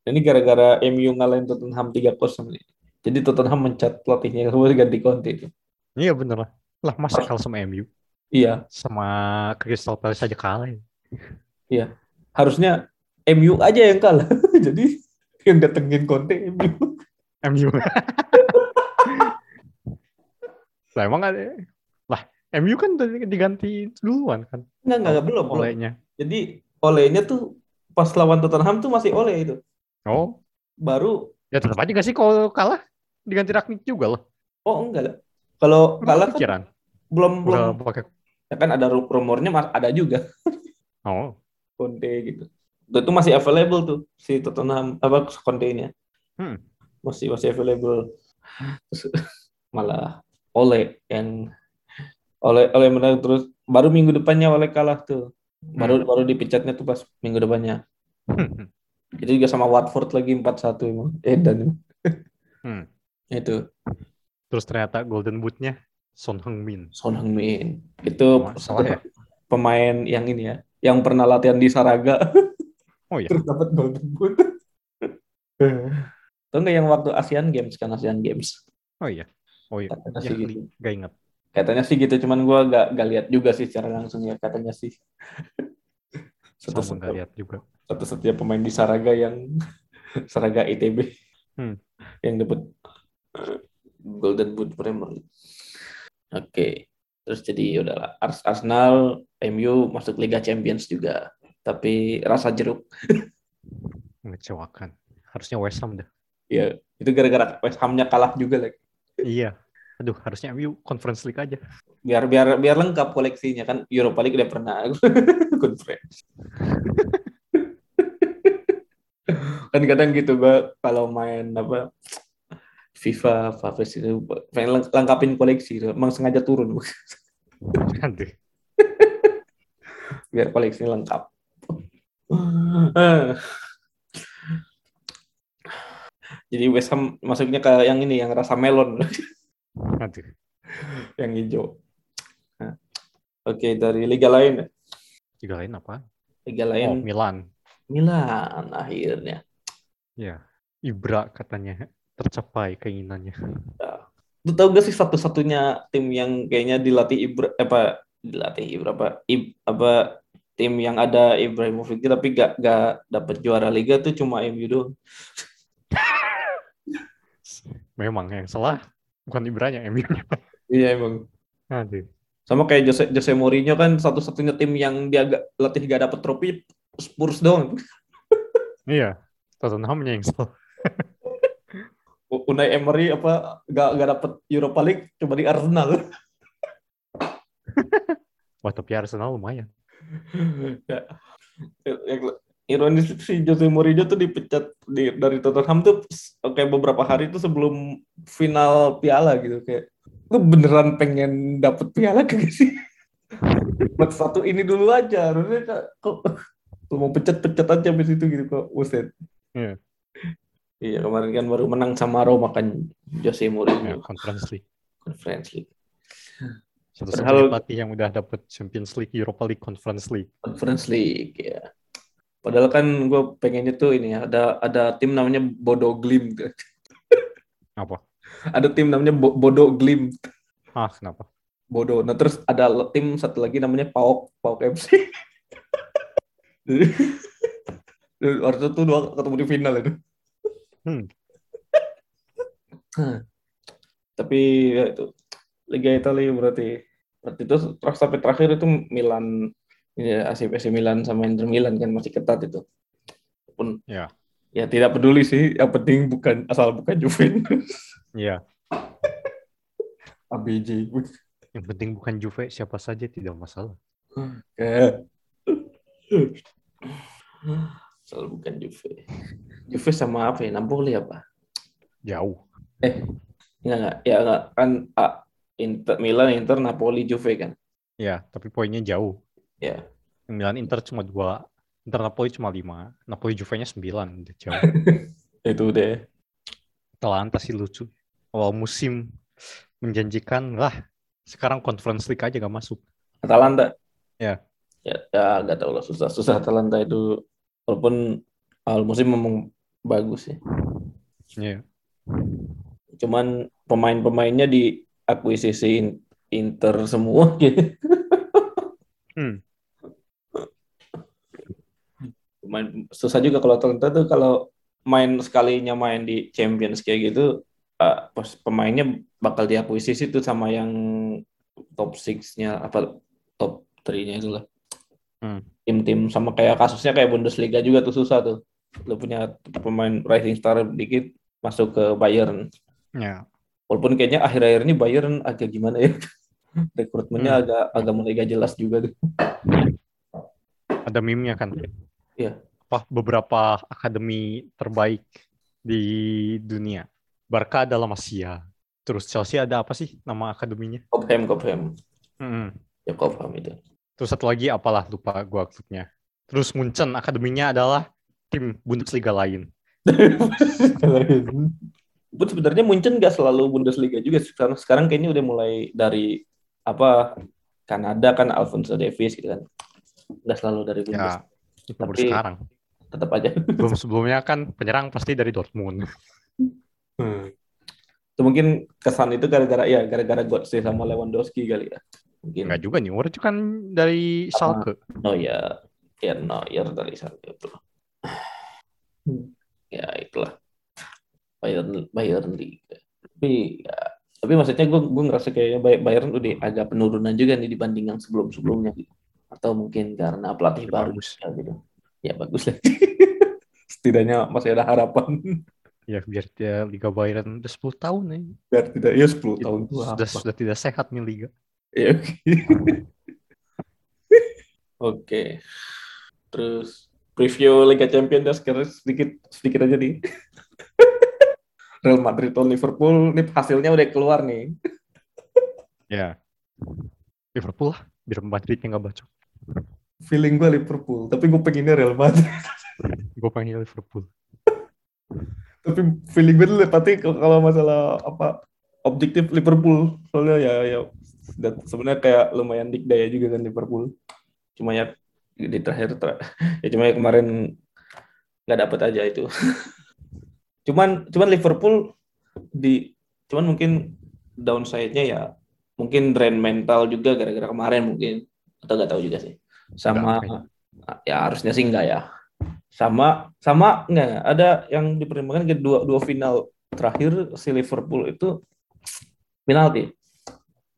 ini gara-gara MU ngalahin Tottenham 3-0 nih jadi Tottenham mencat pelatihnya kemudian ganti Conte itu Iya bener lah. Lah masa kalah sama MU? iya Sama Crystal Palace aja kalah ya? harusnya MU aja yang kalah jadi yang datengin Conte MU MU. lah emang ada... Lah, MU kan udah diganti duluan kan enggak enggak, belum. olehnya. jadi olehnya tuh pas lawan Tottenham tuh masih oleh itu Oh, baru ya tetap aja gak sih kalau kalah diganti Ragnik juga loh. oh enggak lah. Kalau kalah kan belum belum. pakai ya kan ada ru- rumornya ada juga. Oh, Conte gitu. Itu masih available tuh si Tottenham apa Conte-nya. Hmm. masih masih available. Terus, malah oleh yang oleh oleh menang terus. Baru minggu depannya oleh kalah tuh. Baru baru dipecatnya tuh pas minggu depannya. Itu juga sama Watford lagi 4-1 emang eh dan Hmm. Itu Terus ternyata Golden Boot-nya Son Heung-min. Son Heung-min itu Masalah ya? pemain yang ini ya yang pernah latihan di Saraga Oh iya. terus dapat Golden Boot Tahu nggak yang waktu Asian Games kan Asian Games Oh iya. Oh iya. Ya, sih gitu. gak ingat. Katanya sih gitu, cuman gua gak, gak lihat juga sih secara langsung ya katanya sih. Sama Satu nggak lihat juga. satu satunya pemain di Saraga yang Saraga ITB Hmm. yang dapat Golden Boot Premier League. Oke, terus jadi udahlah Ars- Arsenal, MU masuk Liga Champions juga, tapi rasa jeruk Mengecewakan. Harusnya West Ham dah. ya itu gara-gara West Ham-nya kalah juga lagi. Iya. Aduh, harusnya MU Conference League aja. Biar biar biar lengkap koleksinya kan Europa League udah pernah conference. kan kadang gitu gua kalau main apa FIFA, Fafes itu pengen leng- lengkapin koleksi, emang sengaja turun Aduh. biar koleksi lengkap. Jadi West Ham masuknya ke yang ini yang rasa melon, Aduh. yang hijau. Nah, Oke dari liga lain, Juga lain apa? liga Oh, lain Milan. Milan akhirnya. Ya. Ibra katanya tercapai keinginannya. Lu tau gak sih satu-satunya tim yang kayaknya dilatih Ibra apa dilatih Ibra apa Ib- apa tim yang ada Ibrahimovic tapi gak gak dapet juara liga tuh cuma MU doang. Memang yang salah bukan Ibranya, MU. Iya emang. Aduh. Sama kayak Jose, Jose Mourinho kan satu-satunya tim yang dia gak, latih gak dapet trofi Spurs doang. Iya. Tottenhamnya yang salah. Unai Emery apa gak, gak dapet Europa League coba di Arsenal. Wah, tapi Arsenal lumayan. ya. Yang ironis sih Jose Mourinho tuh dipecat di, dari Tottenham tuh kayak beberapa hari itu sebelum final piala gitu kayak lu beneran pengen dapet piala kagak sih? Buat satu ini dulu aja harusnya kok lu mau pecat-pecat aja habis itu gitu kok buset. Iya. Iya kemarin kan baru menang sama Roma kan Jose Ya, Mourinho Conference League. Conference League. Satu-satunya Padahal- pelatih yang udah dapet Champions League, Europa League, Conference League. Conference League ya. Padahal kan gue pengennya tuh ini ya, ada ada tim namanya Bodo Glim. Apa? Ada tim namanya Bo- Bodo Glim. Ah, kenapa? Bodo. Nah terus ada tim satu lagi namanya Paok, Paok FC. Waktu itu dua ketemu di final itu. Hmm. Hah. Tapi ya itu Liga Italia berarti berarti itu terus sampai terakhir itu Milan ya, AC AC Milan sama Inter Milan kan masih ketat itu. Pun Ya. ya tidak peduli sih, yang penting bukan asal bukan Juventus. Iya. ABJ. Yang penting bukan Juve, siapa saja tidak masalah. Kayak asal bukan Juve. Juve sama apa ya? Napoli apa? Jauh. Eh, enggak enggak. Ya enggak kan ah, Inter Milan, Inter, Napoli, Juve kan. Ya, tapi poinnya jauh. Ya. Milan Inter cuma dua. Inter Napoli cuma lima. Napoli Juve-nya sembilan. Udah jauh. Itu deh. Atalanta sih lucu. Awal musim menjanjikan lah. Sekarang Conference League aja gak masuk. Atalanta. Ya. Ya, ya nggak tahu lah susah susah Atalanta itu walaupun awal musim memang bagus ya. Iya. Cuman pemain-pemainnya diakuisisi in- Inter semua gitu. Hmm. Main, susah juga kalau Atalanta tuh kalau main sekalinya main di Champions kayak gitu pos- pemainnya bakal diakuisisi tuh sama yang top 6-nya apa top 3-nya itu lah. Hmm. Tim-tim sama kayak kasusnya kayak Bundesliga juga tuh susah tuh. Lu punya pemain rising star dikit masuk ke Bayern. Ya. Walaupun kayaknya akhir-akhir ini Bayern agak gimana ya. Rekrutmennya Hmm. agak agak mulai gak jelas juga tuh. Ada meme-nya kan. Iya. Apa beberapa akademi terbaik di dunia. Barca adalah Masia. Terus Chelsea ada apa sih nama akademinya? Cobham, Cobham. Hmm. Ya Cobham itu. Terus satu lagi apalah lupa gua klubnya. Terus Munchen akademinya adalah tim Bundesliga lain. Pun sebenarnya Munchen gak selalu Bundesliga juga sekarang sekarang kayaknya udah mulai dari apa Kanada kan Alfonso Davies gitu kan nggak selalu dari Bundesliga Ya, itu baru Tapi- sekarang. tetap aja Belum sebelumnya kan penyerang pasti dari Dortmund. Hmm. mungkin kesan itu gara-gara ya gara-gara Götze sama Lewandowski kali ya. Mungkin. Enggak juga nih, Neuer itu kan dari Schalke. Oh ya, ya Neuer dari Schalke itu. Ya itulah. Bayern Bayern League. Tapi ya, tapi maksudnya gue gue ngerasa kayaknya Bayern udah agak penurunan juga nih dibanding yang sebelum-sebelumnya gitu. Atau mungkin karena pelatih Ya, baru bagus. ya, gitu. Ya bagus lah. Setidaknya masih ada harapan. Ya biar dia Liga Bayern udah 10 tahun nih. Biar tidak ya 10 tahun itu sudah, sudah tidak sehat nih Liga. Ya, Oke. Oke. Terus preview Liga Champions dah sekarang sedikit sedikit aja nih. Real Madrid atau Liverpool nih hasilnya udah keluar nih. Ya. Liverpool lah, biar Madridnya nggak bacot. Feeling gue Liverpool, tapi gue pengennya Real Madrid. Gue pengen Liverpool. tapi feeling gue tuh tapi kalau masalah apa objektif Liverpool soalnya ya ya dan sebenarnya kayak lumayan dikdaya juga kan Liverpool. Cuma ya di terakhir ter- ya cuma ya kemarin nggak dapet aja itu. cuman cuman Liverpool di cuman mungkin downside-nya ya mungkin drain mental juga gara-gara kemarin mungkin atau nggak tahu juga sih. Sama Nggak, ya harusnya sih enggak ya. Sama sama enggak ada yang dipertimbangkan ke dua dua final terakhir si Liverpool itu penalti.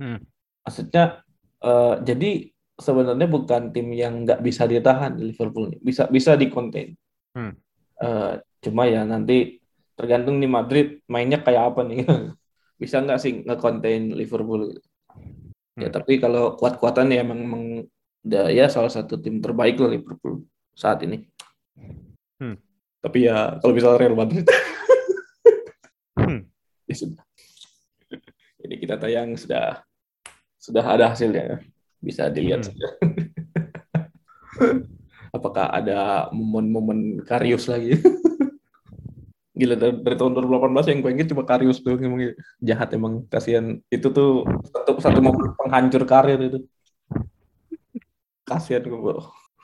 Hmm. Maksudnya eh, jadi sebenarnya bukan tim yang nggak bisa ditahan di Liverpool. Bisa bisa dikonten. Hmm. Eh, cuma ya nanti tergantung di Madrid mainnya kayak apa nih. bisa nggak sih ngekonten Liverpool? Ya Hmm. tapi kalau kuat-kuatan ya emang, emang ya salah satu tim terbaik lah Liverpool saat ini. Hmm. Tapi ya kalau misalnya Real Madrid Hmm. ya sudah. Jadi kita tayang sudah sudah ada hasilnya bisa dilihat Hmm. saja. Apakah ada momen-momen Karius lagi? Gila dari, dari tahun 2018 yang gue inget cuma Karius doang emang ya. jahat emang kasihan itu tuh satu satu momen penghancur karir itu. Kasihan gue.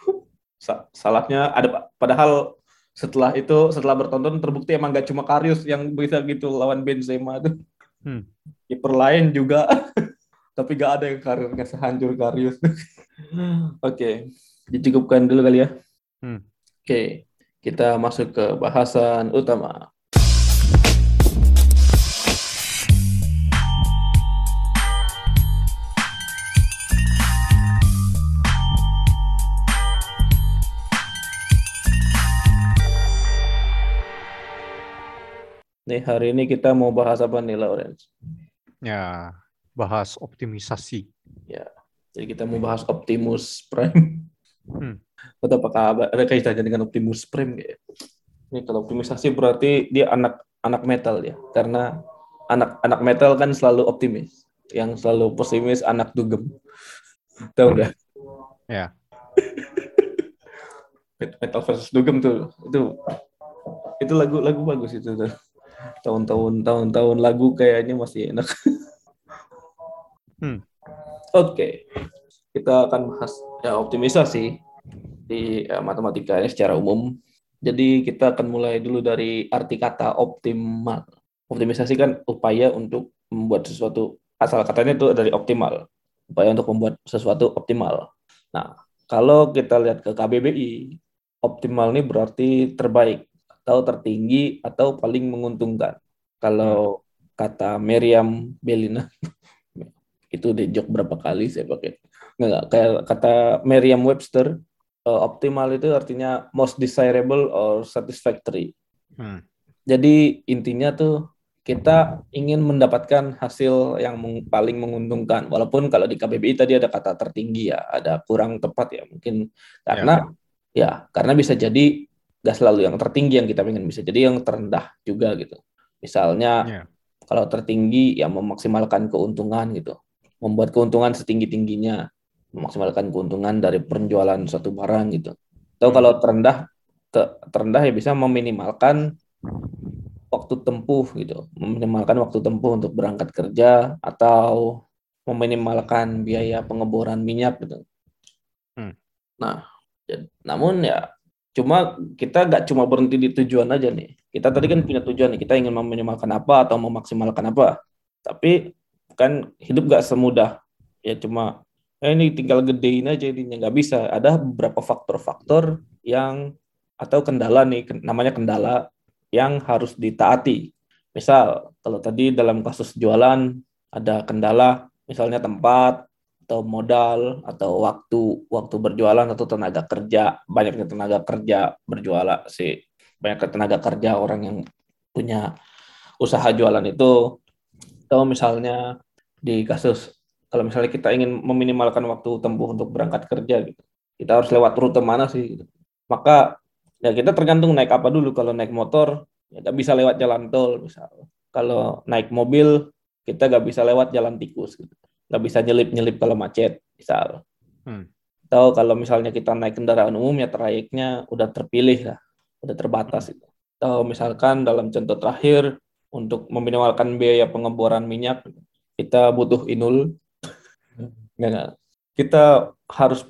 Sa- salahnya ada padahal setelah itu setelah bertonton terbukti emang gak cuma Karius yang bisa gitu lawan Benzema tuh. Hmm. Kiper lain juga tapi gak ada yang karirnya sehancur Karius. Oke, dicukupkan dulu kali ya. Hmm. Oke, kita masuk ke bahasan utama. Nih hari ini kita mau bahas apa nih Lawrence? Ya, bahas optimisasi. Jadi kita mau bahas Optimus Prime. Hmm. Atau apakah ada- kaitannya dengan Optimus Prime nggak ya? Ini kalau optimisasi berarti dia anak anak metal ya, karena anak anak metal kan selalu optimis, yang selalu pesimis anak dugem. Tahu nggak? Ya. Met- Metal versus dugem tuh itu itu lagu lagu bagus itu tuh. Tahun-tahun tahun-tahun lagu kayaknya masih enak. Hmm. Oke, kita akan bahas ya, optimisasi di eh, matematika ini secara umum. Jadi kita akan mulai dulu dari arti kata optimal. Optimisasi kan upaya untuk membuat sesuatu asal katanya itu dari optimal. Upaya untuk membuat sesuatu optimal. Nah, kalau kita lihat ke KBBI, optimal ini berarti terbaik atau tertinggi atau paling menguntungkan. Kalau kata Meriam Belina itu di jok berapa kali saya pakai. Nggak, nggak. kayak kata Merriam Webster eh, optimal itu artinya most desirable or satisfactory. Hmm. Jadi intinya tuh kita ingin mendapatkan hasil yang meng- paling menguntungkan. Walaupun kalau di KBBI tadi ada kata tertinggi ya, ada kurang tepat ya mungkin karena ya, karena bisa jadi gak selalu yang tertinggi yang kita ingin bisa jadi yang terendah juga gitu. Misalnya Ya. kalau tertinggi ya memaksimalkan keuntungan gitu, membuat keuntungan setinggi tingginya, memaksimalkan keuntungan dari penjualan satu barang gitu. Atau Hmm. kalau terendah te- terendah ya bisa meminimalkan waktu tempuh gitu, meminimalkan waktu tempuh untuk berangkat kerja atau meminimalkan biaya pengeboran minyak gitu. Hmm. Nah, ya- namun ya Cuma kita nggak cuma berhenti di tujuan aja nih. Kita tadi kan punya tujuan nih, kita ingin meminimalkan apa atau memaksimalkan apa. Tapi kan hidup nggak semudah. Ya cuma eh, ini tinggal gedein aja jadinya nggak bisa. Ada beberapa faktor-faktor yang atau kendala nih namanya kendala yang harus ditaati. Misal kalau tadi dalam kasus jualan ada kendala misalnya tempat atau modal atau waktu waktu berjualan atau tenaga kerja. Banyaknya tenaga kerja berjualan sih. Banyak tenaga kerja orang yang punya usaha jualan itu. Atau misalnya di kasus. Kalau misalnya kita ingin meminimalkan waktu tempuh untuk berangkat kerja gitu kita harus lewat rute mana sih gitu. maka ya kita tergantung naik apa dulu. Kalau naik motor ya nggak bisa lewat jalan tol misal. Kalau naik mobil kita nggak bisa lewat jalan tikus gitu. Nggak bisa nyelip nyelip kalau macet misal. Hmm. atau kalau misalnya kita naik kendaraan umum ya trayeknya udah terpilih lah udah terbatas itu. Atau misalkan dalam contoh terakhir untuk meminimalkan biaya pengeboran minyak kita butuh inul. Nggak kita harus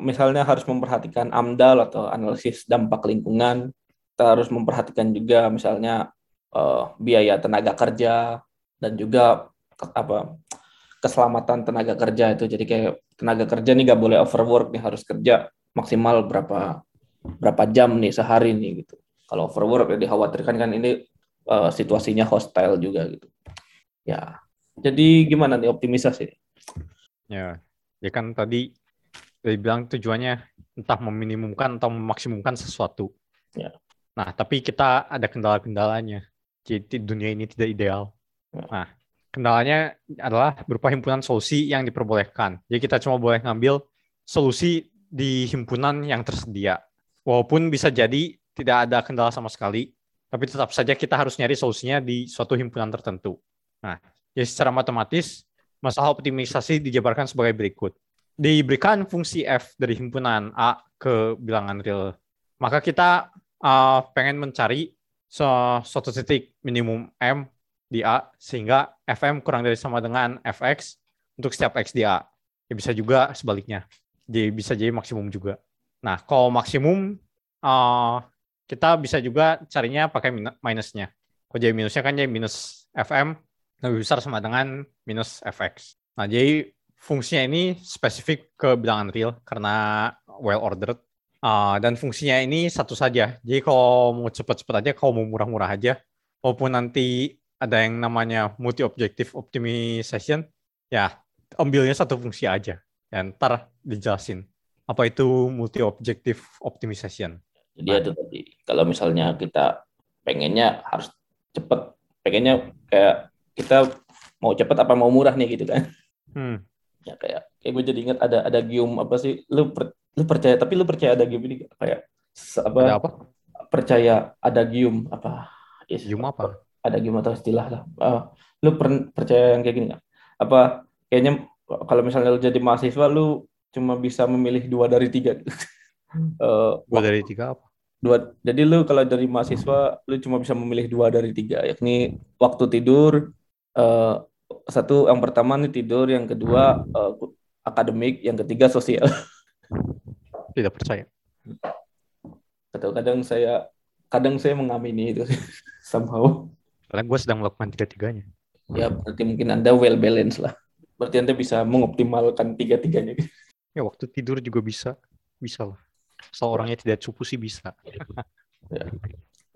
misalnya harus memperhatikan amdal atau analisis dampak lingkungan. Kita harus memperhatikan juga misalnya uh, biaya tenaga kerja dan juga apa keselamatan tenaga kerja itu. Jadi kayak tenaga kerja nih gak boleh overwork nih harus kerja maksimal berapa berapa jam nih sehari nih gitu. Kalau overwork ya dikhawatirkan kan ini uh, situasinya hostile juga gitu. Ya jadi gimana nih optimisasi ya ya kan tadi dari bilang tujuannya entah meminimumkan atau memaksimumkan sesuatu ya nah tapi kita ada kendala-kendalanya jadi dunia ini tidak ideal ya. nah kendalanya adalah berupa himpunan solusi yang diperbolehkan. Jadi kita cuma boleh ngambil solusi di himpunan yang tersedia. Walaupun bisa jadi tidak ada kendala sama sekali, tapi tetap saja kita harus nyari solusinya di suatu himpunan tertentu. Nah, jadi secara matematis, masalah optimisasi dijabarkan sebagai berikut. Diberikan fungsi F dari himpunan A ke bilangan real, maka kita uh, pengen mencari suatu titik minimum M di A sehingga FM kurang dari sama dengan FX untuk setiap X di A. Ya bisa juga sebaliknya. Jadi bisa jadi maksimum juga. Nah, kalau maksimum uh, kita bisa juga carinya pakai minusnya. Kalau jadi minusnya kan jadi minus FM lebih besar sama dengan minus FX. Nah, jadi fungsinya ini spesifik ke bilangan real karena well ordered. Uh, dan fungsinya ini satu saja. Jadi kalau mau cepat-cepat aja, kalau mau murah-murah aja, walaupun nanti ada yang namanya multi objective optimization ya ambilnya satu fungsi aja dan ntar dijelasin apa itu multi objective optimization jadi nah. itu tadi kalau misalnya kita pengennya harus cepet pengennya kayak kita mau cepet apa mau murah nih gitu kan hmm. ya kayak kayak gue jadi ingat ada ada gium apa sih lu per, lu percaya tapi lu percaya ada gium ini kayak apa, ada apa? percaya ada gium apa yes, gium apa ada gimana istilah lah. Uh, lu per, percaya yang kayak gini gak? Apa kayaknya kalau misalnya lu jadi mahasiswa lu cuma bisa memilih dua dari tiga. uh, dua dari tiga apa? Dua. Jadi lu kalau dari mahasiswa lu cuma bisa memilih dua dari tiga, yakni waktu tidur. Uh, satu yang pertama nih tidur, yang kedua uh, akademik, yang ketiga sosial. Tidak percaya. Kadang-kadang saya kadang saya mengamini itu somehow. Karena gue sedang melakukan tiga-tiganya. Ya, berarti mungkin Anda well balance lah. Berarti Anda bisa mengoptimalkan tiga-tiganya. Ya, waktu tidur juga bisa. Bisa lah. Asal orangnya tidak cupu sih bisa. ya.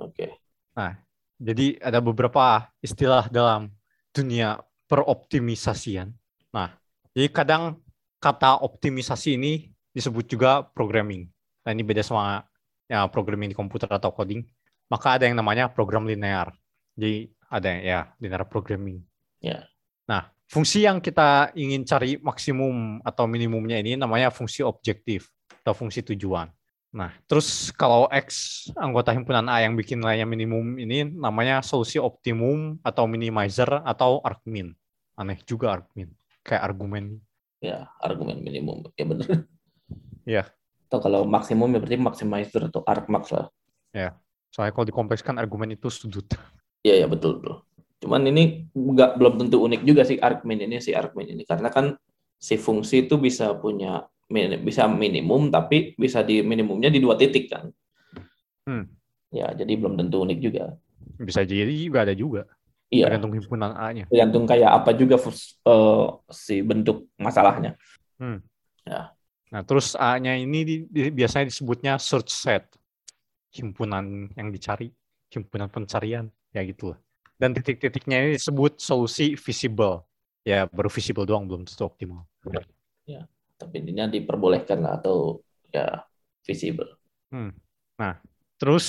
Oke. Okay. Nah, jadi ada beberapa istilah dalam dunia peroptimisasian. Nah, jadi kadang kata optimisasi ini disebut juga programming. Nah, ini beda sama ya programming di komputer atau coding. Maka ada yang namanya program linear. Jadi ada ya linear programming. Ya. Nah, fungsi yang kita ingin cari maksimum atau minimumnya ini namanya fungsi objektif atau fungsi tujuan. Nah, terus kalau X anggota himpunan A yang bikin nilainya minimum ini namanya solusi optimum atau minimizer atau argmin. Aneh juga argmin, kayak argumen. Ya, argumen minimum. Ya benar. Ya. Atau kalau maksimum ya berarti maximizer atau argmax lah. Ya. Soalnya kalau dikomplekskan argumen itu sudut. Iya ya betul betul. Cuman ini nggak belum tentu unik juga sih argumen ini si argumen ini karena kan si fungsi itu bisa punya min- bisa minimum tapi bisa di minimumnya di dua titik kan. Hmm. Ya, jadi belum tentu unik juga. Bisa jadi juga ada juga. Iya, Tergantung himpunan A-nya. tergantung kayak apa juga eh, si bentuk masalahnya. Nah, terus A-nya ini di- di- biasanya disebutnya search set. Himpunan yang dicari, himpunan pencarian, ya gitu lah. Dan titik-titiknya ini disebut solusi visible. Ya, baru visible doang, belum tentu optimal. Tapi intinya diperbolehkan atau ya visible. Terus,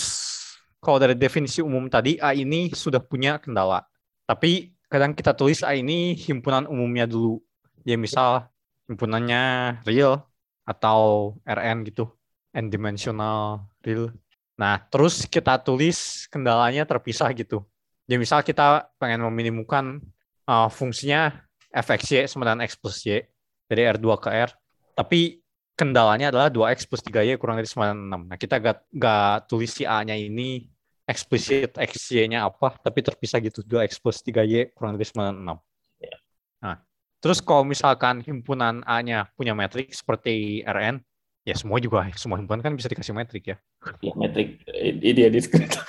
kalau dari definisi umum tadi, A ini sudah punya kendala. Tapi kadang kita tulis A ini himpunan umumnya dulu. Ya misal himpunannya real atau RN gitu. N-dimensional real. Nah, terus kita tulis kendalanya terpisah gitu. Ya misal kita pengen meminimumkan uh, fungsinya fxy sama dengan x plus y dari R2 ke R. Tapi kendalanya adalah 2x plus 3y kurang dari sama dengan 6. Nah, kita gak, gak tulis si A-nya ini eksplisit XY-nya apa, tapi terpisah gitu 2x plus 3y kurang dari sama dengan 6. Ya. Nah, terus kalau misalkan himpunan A-nya punya metrik seperti Rn, ya semua juga, semua himpunan kan bisa dikasih metrik ya. Ya, metrik ini dia diskret.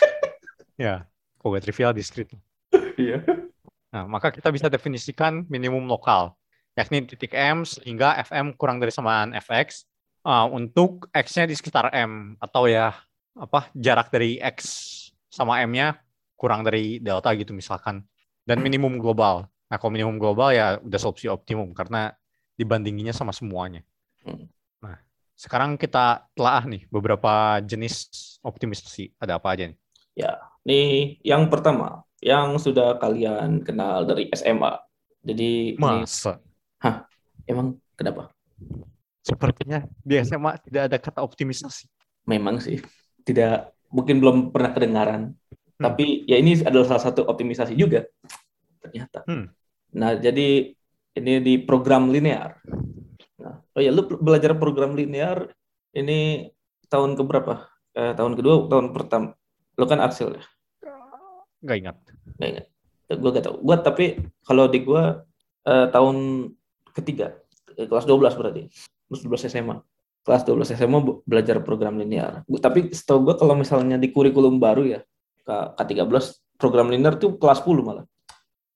Ya, kalau gak trivial discrete. Iya. Nah, maka kita bisa definisikan minimum lokal, yakni titik M sehingga Fm kurang dari samaan Fx uh, untuk X-nya di sekitar M atau ya apa jarak dari X sama M-nya kurang dari delta gitu misalkan dan minimum global. Nah, kalau minimum global ya udah solusi optimum karena dibandinginya sama semuanya. Hmm. Nah, sekarang kita telah nih beberapa jenis optimisasi. Ada apa aja nih? Nih, yang pertama, yang sudah kalian kenal dari SMA. Jadi ini Masa emang kenapa? sepertinya di SMA tidak ada kata optimisasi. Memang sih tidak mungkin belum pernah kedengaran. Hmm. Tapi ya ini adalah salah satu optimisasi juga ternyata. Hmm. Nah, jadi ini di program linear. Nah, oh ya lu belajar program linear ini tahun keberapa? Eh, tahun kedua, tahun pertama. Lu kan Axel ya? Nggak ingat. Nggak ingat. Gue gak tau. Gue tapi kalau di gue eh, tahun ketiga, eh, kelas 12 berarti. Kelas 12 SMA. Kelas 12 SMA belajar program linear. Tapi setahu gue kalau misalnya di kurikulum baru ya, K- K13, program linear tuh kelas 10 malah.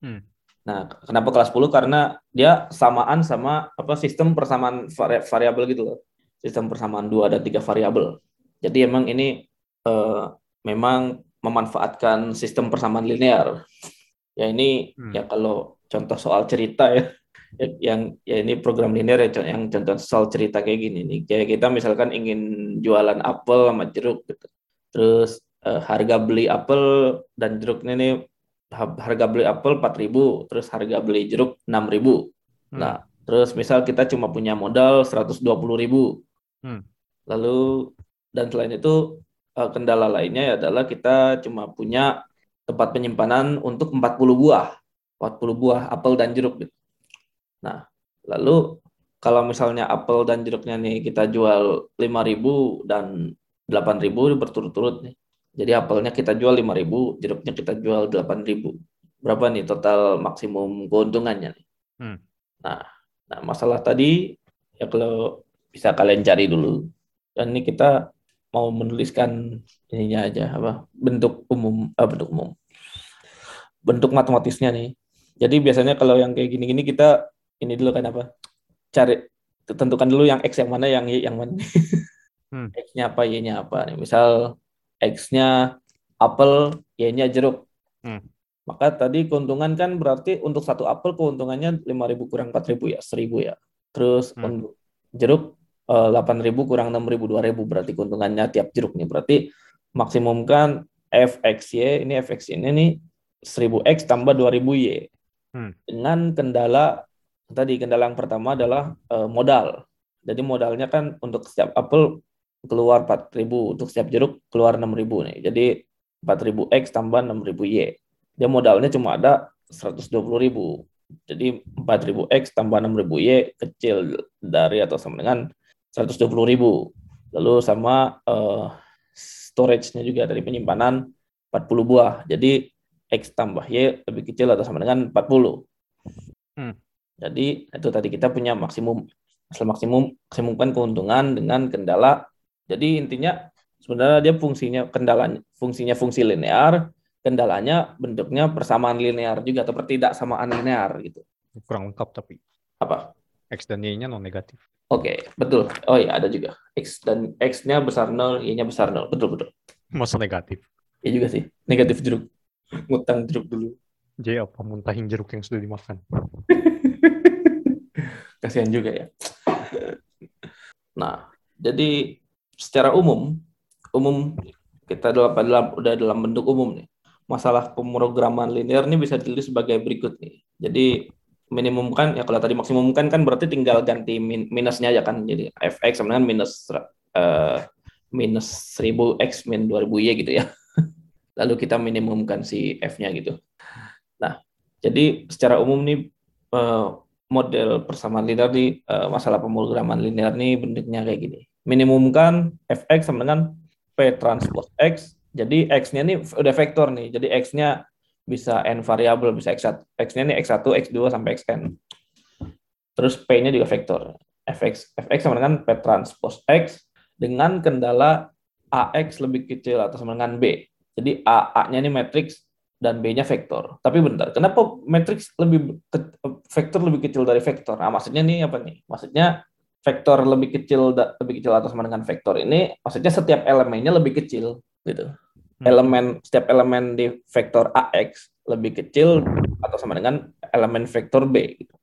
Hmm. Nah, kenapa kelas 10? Karena dia samaan sama apa sistem persamaan vari- variabel gitu loh. Sistem persamaan dua dan tiga variabel. Jadi emang ini eh, memang memanfaatkan sistem persamaan linear. Ya ini Hmm. ya kalau contoh soal cerita ya- yang ya ini program linear ya yang contoh soal cerita kayak gini nih. Kayak kita misalkan ingin jualan apel sama jeruk gitu. Terus eh, harga beli apel dan jeruknya nih ha- harga beli apel 4.000, terus harga beli jeruk 6.000. Hmm. Nah, terus misal kita cuma punya modal 120.000. Hmm. Lalu dan selain itu eh, kendala lainnya adalah kita cuma punya tempat penyimpanan untuk 40 buah. 40 buah apel dan jeruk gitu. Nah, lalu kalau misalnya apel dan jeruknya nih kita jual 5.000 dan 8.000 berturut-turut nih. Jadi apelnya kita jual 5.000, jeruknya kita jual 8.000. Berapa nih total maksimum keuntungannya nih? Hmm. Nah, nah masalah tadi ya kalau bisa kalian cari dulu. Dan ini kita mau menuliskan ininya aja apa bentuk umum ah, bentuk umum bentuk matematisnya nih. Jadi biasanya kalau yang kayak gini-gini kita ini dulu kan apa? Cari tentukan dulu yang x yang mana yang y yang mana. Hmm. X-nya apa, y-nya apa nih. Misal x-nya apel, y-nya jeruk. Hmm. Maka tadi keuntungan kan berarti untuk satu apel keuntungannya 5.000 kurang 4.000 ya, 1.000 ya. Terus Hmm. untuk jeruk eh, 8.000 kurang 6.000 2.000 berarti keuntungannya tiap jeruk nih. Berarti maksimum kan fxy ini fxy ini nih 1000x tambah 2000y. Hmm. Dengan kendala tadi kendala yang pertama adalah eh, modal. Jadi modalnya kan untuk setiap apel keluar 4000, untuk setiap jeruk keluar 6000 nih. Jadi 4000x tambah 6000y. Dia modalnya cuma ada 120.000. Jadi 4000x tambah 6000y kecil dari atau sama dengan 120.000. Lalu sama eh, storage-nya juga dari penyimpanan 40 buah. Jadi X tambah Y lebih kecil atau sama dengan 40. Hmm. Jadi itu tadi kita punya maksimum maksimum maksimumkan keuntungan dengan kendala. Jadi intinya sebenarnya dia fungsinya kendalanya fungsinya fungsi linear, kendalanya bentuknya persamaan linear juga atau pertidaksamaan linear gitu. Kurang lengkap tapi. Apa? X dan Y-nya non negatif. Oke, betul. Oh iya, ada juga. X dan X-nya besar 0, Y-nya besar 0. Betul, betul. Masa negatif. Iya juga sih. Negatif jeruk. Ngutang jeruk dulu. J apa muntahin jeruk yang sudah dimakan. Kasihan juga ya. Nah, jadi secara umum, umum kita dalam, dalam udah dalam bentuk umum nih. Masalah pemrograman linear ini bisa ditulis sebagai berikut nih. Jadi minimum kan ya kalau tadi maksimum kan kan berarti tinggal ganti min, minusnya aja kan jadi fx sama dengan minus uh, minus 1000 x min 2000 y gitu ya lalu kita minimumkan si f-nya gitu nah jadi secara umum nih uh, model persamaan linear di uh, masalah pemrograman linear nih bentuknya kayak gini minimumkan fx sama dengan p transpose x jadi x-nya nih udah vektor nih jadi x-nya bisa n variabel, bisa x1, x-nya nih x1, x2 sampai xn. Terus p-nya juga vektor. fx fx sama dengan p transpose x dengan kendala ax lebih kecil atau sama dengan b. Jadi a a-nya ini matriks dan b-nya vektor. Tapi bentar, kenapa matriks lebih ke, vektor lebih kecil dari vektor? Nah, maksudnya nih apa nih? Maksudnya vektor lebih kecil lebih kecil atau sama dengan vektor ini maksudnya setiap elemennya lebih kecil gitu. Hmm. elemen setiap elemen di vektor ax lebih kecil atau sama dengan elemen vektor b gitu.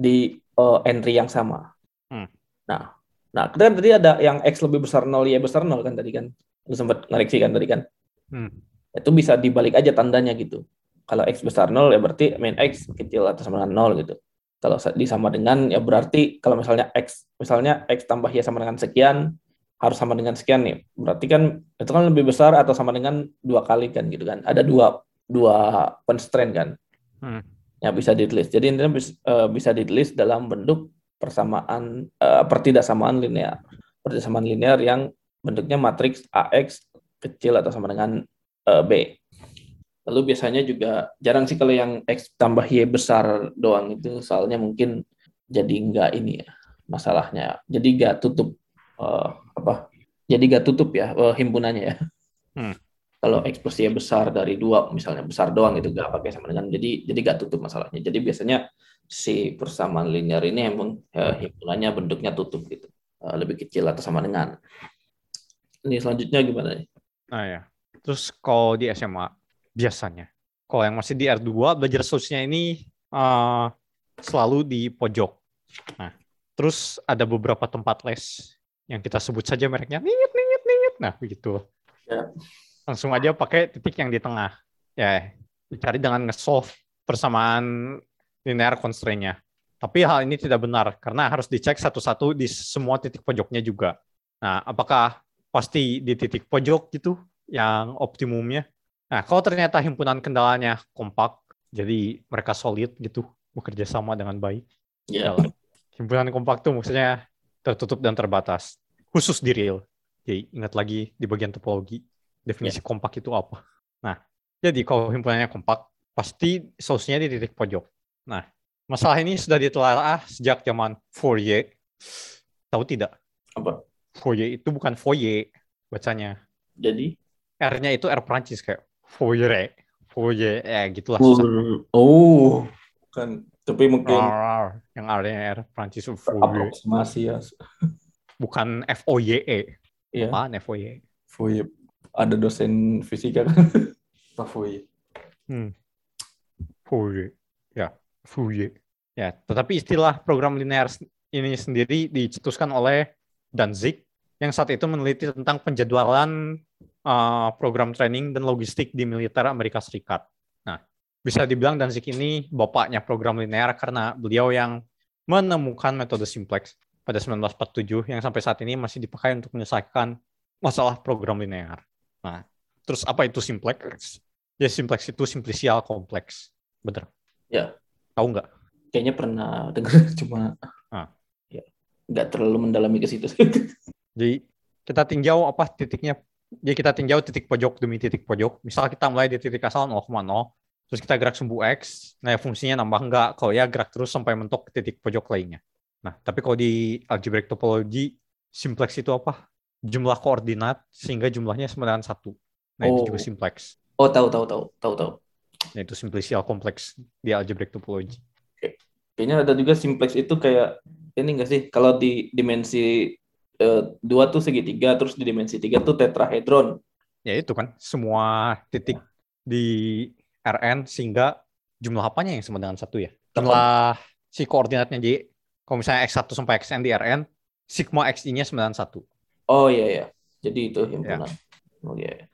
di uh, entry yang sama. Hmm. Nah, nah kan tadi ada yang x lebih besar 0 y besar 0 kan tadi kan, lu sempat ngoreksi kan tadi kan. Hmm. Itu bisa dibalik aja tandanya gitu. Kalau x besar 0 ya berarti min x kecil atau sama dengan 0 gitu. Kalau disama dengan ya berarti kalau misalnya x misalnya x tambah y sama dengan sekian, harus sama dengan sekian nih. Berarti kan itu kan lebih besar atau sama dengan dua kali kan gitu kan. Ada dua dua constraint kan. Hmm. Yang bisa ditulis. Jadi intinya bisa, uh, bisa ditulis dalam bentuk persamaan uh, pertidaksamaan linear. Pertidaksamaan linear yang bentuknya matriks AX kecil atau sama dengan uh, B. Lalu biasanya juga jarang sih kalau yang X tambah Y besar doang itu soalnya mungkin jadi enggak ini ya masalahnya. Jadi enggak tutup uh, apa jadi gak tutup ya uh, himpunannya ya. Hmm. Kalau ekspresinya besar dari dua misalnya besar doang itu gak pakai sama dengan jadi jadi gak tutup masalahnya. Jadi biasanya si persamaan linear ini emang uh, himpunannya bentuknya tutup gitu uh, lebih kecil atau sama dengan. Ini selanjutnya gimana nih? Nah ya. Terus kalau di SMA biasanya. Kalau yang masih di R2 belajar sosialnya ini uh, selalu di pojok. Nah, terus ada beberapa tempat les yang kita sebut saja mereknya ningit ningit ningit nah begitu. Ya. langsung aja pakai titik yang di tengah. Ya dicari dengan nge-solve persamaan linear constraint-nya. Tapi hal ini tidak benar karena harus dicek satu-satu di semua titik pojoknya juga. Nah apakah pasti di titik pojok gitu yang optimumnya nah kalau ternyata himpunan kendalanya kompak jadi mereka solid gitu bekerja sama dengan baik yeah. himpunan kompak tuh maksudnya tertutup dan terbatas, khusus di real. Jadi ingat lagi di bagian topologi, definisi yeah. kompak itu apa. Nah, jadi kalau himpunannya kompak, pasti solusinya di titik pojok. Nah, masalah ini sudah ditelaah sejak zaman Fourier. Tahu tidak? Apa? Fourier itu bukan Fourier bacanya. Jadi? R-nya itu R Prancis kayak Fourier. Fourier, ya gitulah. Oh, kan tapi mungkin R, yang R-nya R Prancis Aproksimasi ya. Bukan F O Y E. Iya. Apaan F O Y E? Fourier. Ada dosen fisika kan? Pak Fourier. Hmm. Fourier. Ya, Fourier. Ya, tetapi istilah program linear ini sendiri dicetuskan oleh Danzig yang saat itu meneliti tentang penjadwalan uh, program training dan logistik di militer Amerika Serikat bisa dibilang Danzig ini bapaknya program linear karena beliau yang menemukan metode simplex pada 1947 yang sampai saat ini masih dipakai untuk menyelesaikan masalah program linear. Nah, terus apa itu simplex? Ya simplex itu simplicial kompleks. Bener? Ya. Tahu nggak? Kayaknya pernah dengar cuma ah. ya nggak terlalu mendalami ke situ. Jadi kita tinjau apa titiknya jadi kita tinjau titik pojok demi titik pojok. Misal kita mulai di titik asal 0,0, terus kita gerak sumbu X, nah fungsinya nambah enggak, kalau ya gerak terus sampai mentok ke titik pojok lainnya. Nah, tapi kalau di algebraic topology, simplex itu apa? Jumlah koordinat sehingga jumlahnya sama dengan satu. Nah, Oh. itu juga simplex. Oh, tahu tahu tahu tahu tahu. Nah, itu simplicial kompleks di algebraic topology. Kayaknya ada juga simplex itu kayak ini enggak sih? Kalau di dimensi dua tuh segitiga, terus di dimensi tiga tuh tetrahedron. Ya itu kan, semua titik di Rn sehingga jumlah apanya yang sama dengan satu ya? Jumlah si koordinatnya jadi kalau misalnya x1 sampai xn di Rn, sigma xi-nya sama dengan satu. Oh iya iya. Jadi itu himpunan. Oh iya.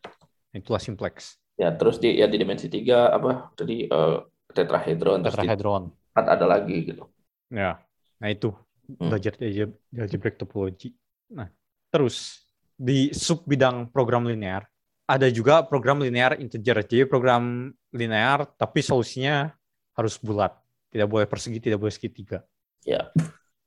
Itulah simplex. Ya terus di ya di dimensi tiga apa tadi eh, tetrahedron terus di Tetrahedron. empat ada lagi gitu. Ya, nah itu Hmm. belajar di algebraic topology. Nah, terus di sub bidang program linear ada juga program linear integer. Jadi program linear tapi solusinya harus bulat, tidak boleh persegi, tidak boleh segitiga. Ya.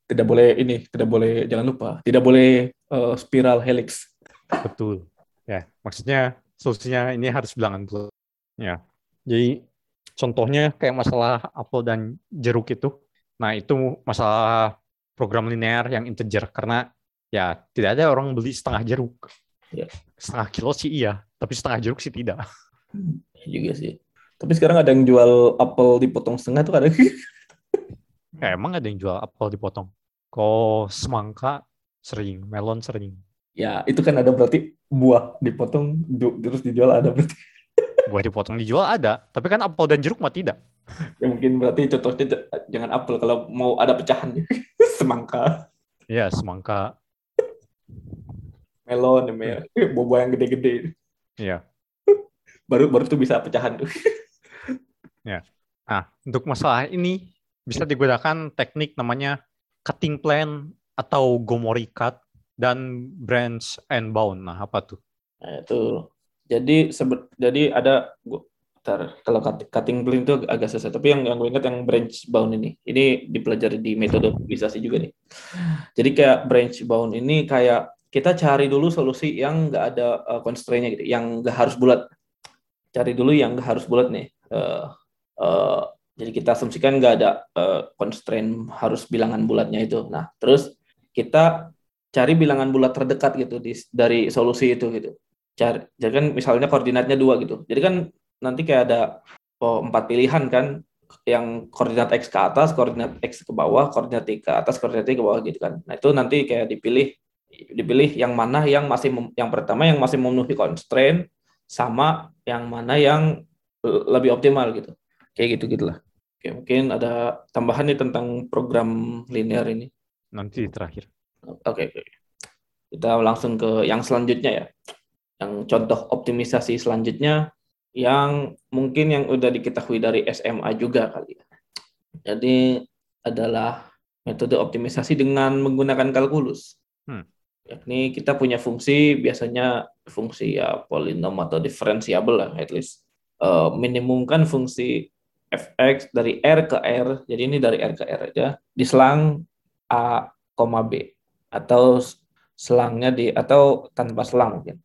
Tidak boleh ini, tidak boleh jangan lupa, tidak boleh eh, spiral helix. Betul. Ya, maksudnya solusinya ini harus bilangan bulat. Ya. Jadi contohnya kayak masalah apel dan jeruk itu. Nah, itu masalah program linear yang integer karena ya tidak ada orang beli setengah jeruk. Ya. Setengah kilo sih iya, tapi setengah jeruk sih tidak. Iya juga sih. Tapi sekarang ada yang jual apel dipotong setengah tuh ada. Ya, emang ada yang jual apel dipotong. Kok semangka sering, melon sering. ya, itu kan ada berarti buah dipotong terus dijual ada berarti. Buah dipotong dijual ada, tapi kan apel dan jeruk mah tidak. Ya mungkin berarti contohnya jangan apel kalau mau ada pecahan semangka, Ya, semangka. Melon, ya, me- buah-buah yang gede-gede. Ya. Baru baru tuh bisa pecahan tuh. Nah, untuk masalah ini bisa digunakan teknik namanya cutting plan atau Gomori cut dan branch and bound. Nah, apa tuh? Nah, itu. Jadi sebet jadi ada Bentar, kalau cut- cutting plan itu agak susah, tapi yang yang gue ingat yang branch bound ini. Ini dipelajari di metode optimisasi juga nih. Jadi kayak branch bound ini kayak kita cari dulu solusi yang nggak ada uh, constraint-nya gitu, yang nggak harus bulat. Cari dulu yang nggak harus bulat nih. Eh, eh, jadi kita asumsikan nggak ada eh, constraint harus bilangan bulatnya itu. Nah, terus kita cari bilangan bulat terdekat gitu di, dari solusi itu gitu. Cari, jadi kan misalnya koordinatnya dua gitu. Jadi kan nanti kayak ada oh, empat pilihan kan yang koordinat x ke atas, koordinat x ke bawah, koordinat y ke atas, koordinat y ke bawah gitu kan. Nah itu nanti kayak dipilih dipilih yang mana yang masih mem- yang pertama yang masih memenuhi constraint sama yang mana yang lebih optimal gitu. Kayak gitu gitulah. Oke, mungkin ada tambahan nih tentang program linear ini. Nanti terakhir. Oke, oke. Kita langsung ke yang selanjutnya ya. Yang contoh optimisasi selanjutnya yang mungkin yang udah diketahui dari SMA juga kali ya. Jadi adalah metode optimisasi dengan menggunakan kalkulus. Hmm. Yakni kita punya fungsi biasanya fungsi ya polinom atau diferensiabel lah at least. Eh, minimumkan fungsi fx dari r ke r. Jadi ini dari r ke r aja. Diselang a, koma b atau selangnya di atau tanpa selang mungkin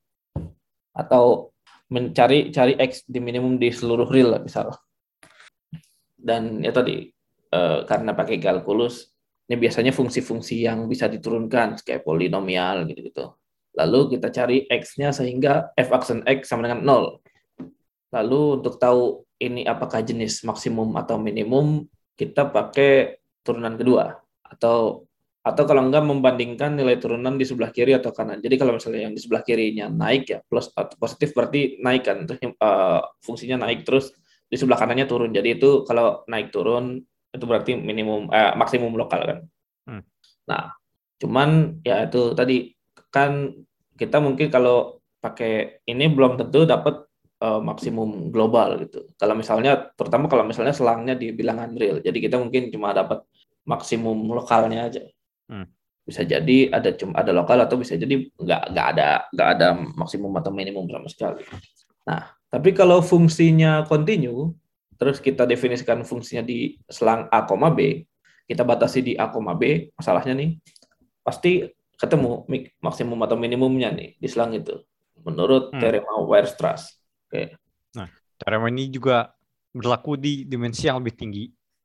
atau mencari cari x di minimum di seluruh real lah misal dan ya tadi eh, karena pakai kalkulus ini biasanya fungsi-fungsi yang bisa diturunkan kayak polinomial gitu-gitu lalu kita cari x-nya sehingga f aksen x sama dengan 0 lalu untuk tahu ini apakah jenis maksimum atau minimum kita pakai turunan kedua atau atau kalau enggak membandingkan nilai turunan di sebelah kiri atau kanan. Jadi kalau misalnya yang di sebelah kirinya naik ya plus atau positif berarti naik kan terus eh, fungsinya naik terus di sebelah kanannya turun. Jadi itu kalau naik turun itu berarti minimum eh, maksimum lokal kan. Hmm. Nah, cuman ya itu tadi kan kita mungkin kalau pakai ini belum tentu dapat eh, maksimum global gitu. Kalau misalnya terutama kalau misalnya selangnya di bilangan real. Jadi kita mungkin cuma dapat maksimum lokalnya aja bisa jadi ada cuma ada lokal atau bisa jadi nggak nggak ada nggak ada maksimum atau minimum sama sekali. Nah, tapi kalau fungsinya continue, terus kita definisikan fungsinya di selang a, b, kita batasi di a, b, masalahnya nih pasti ketemu maksimum atau minimumnya nih di selang itu menurut Hmm. teorema Weierstrass. Oke. Teorema ini juga berlaku di dimensi yang lebih tinggi.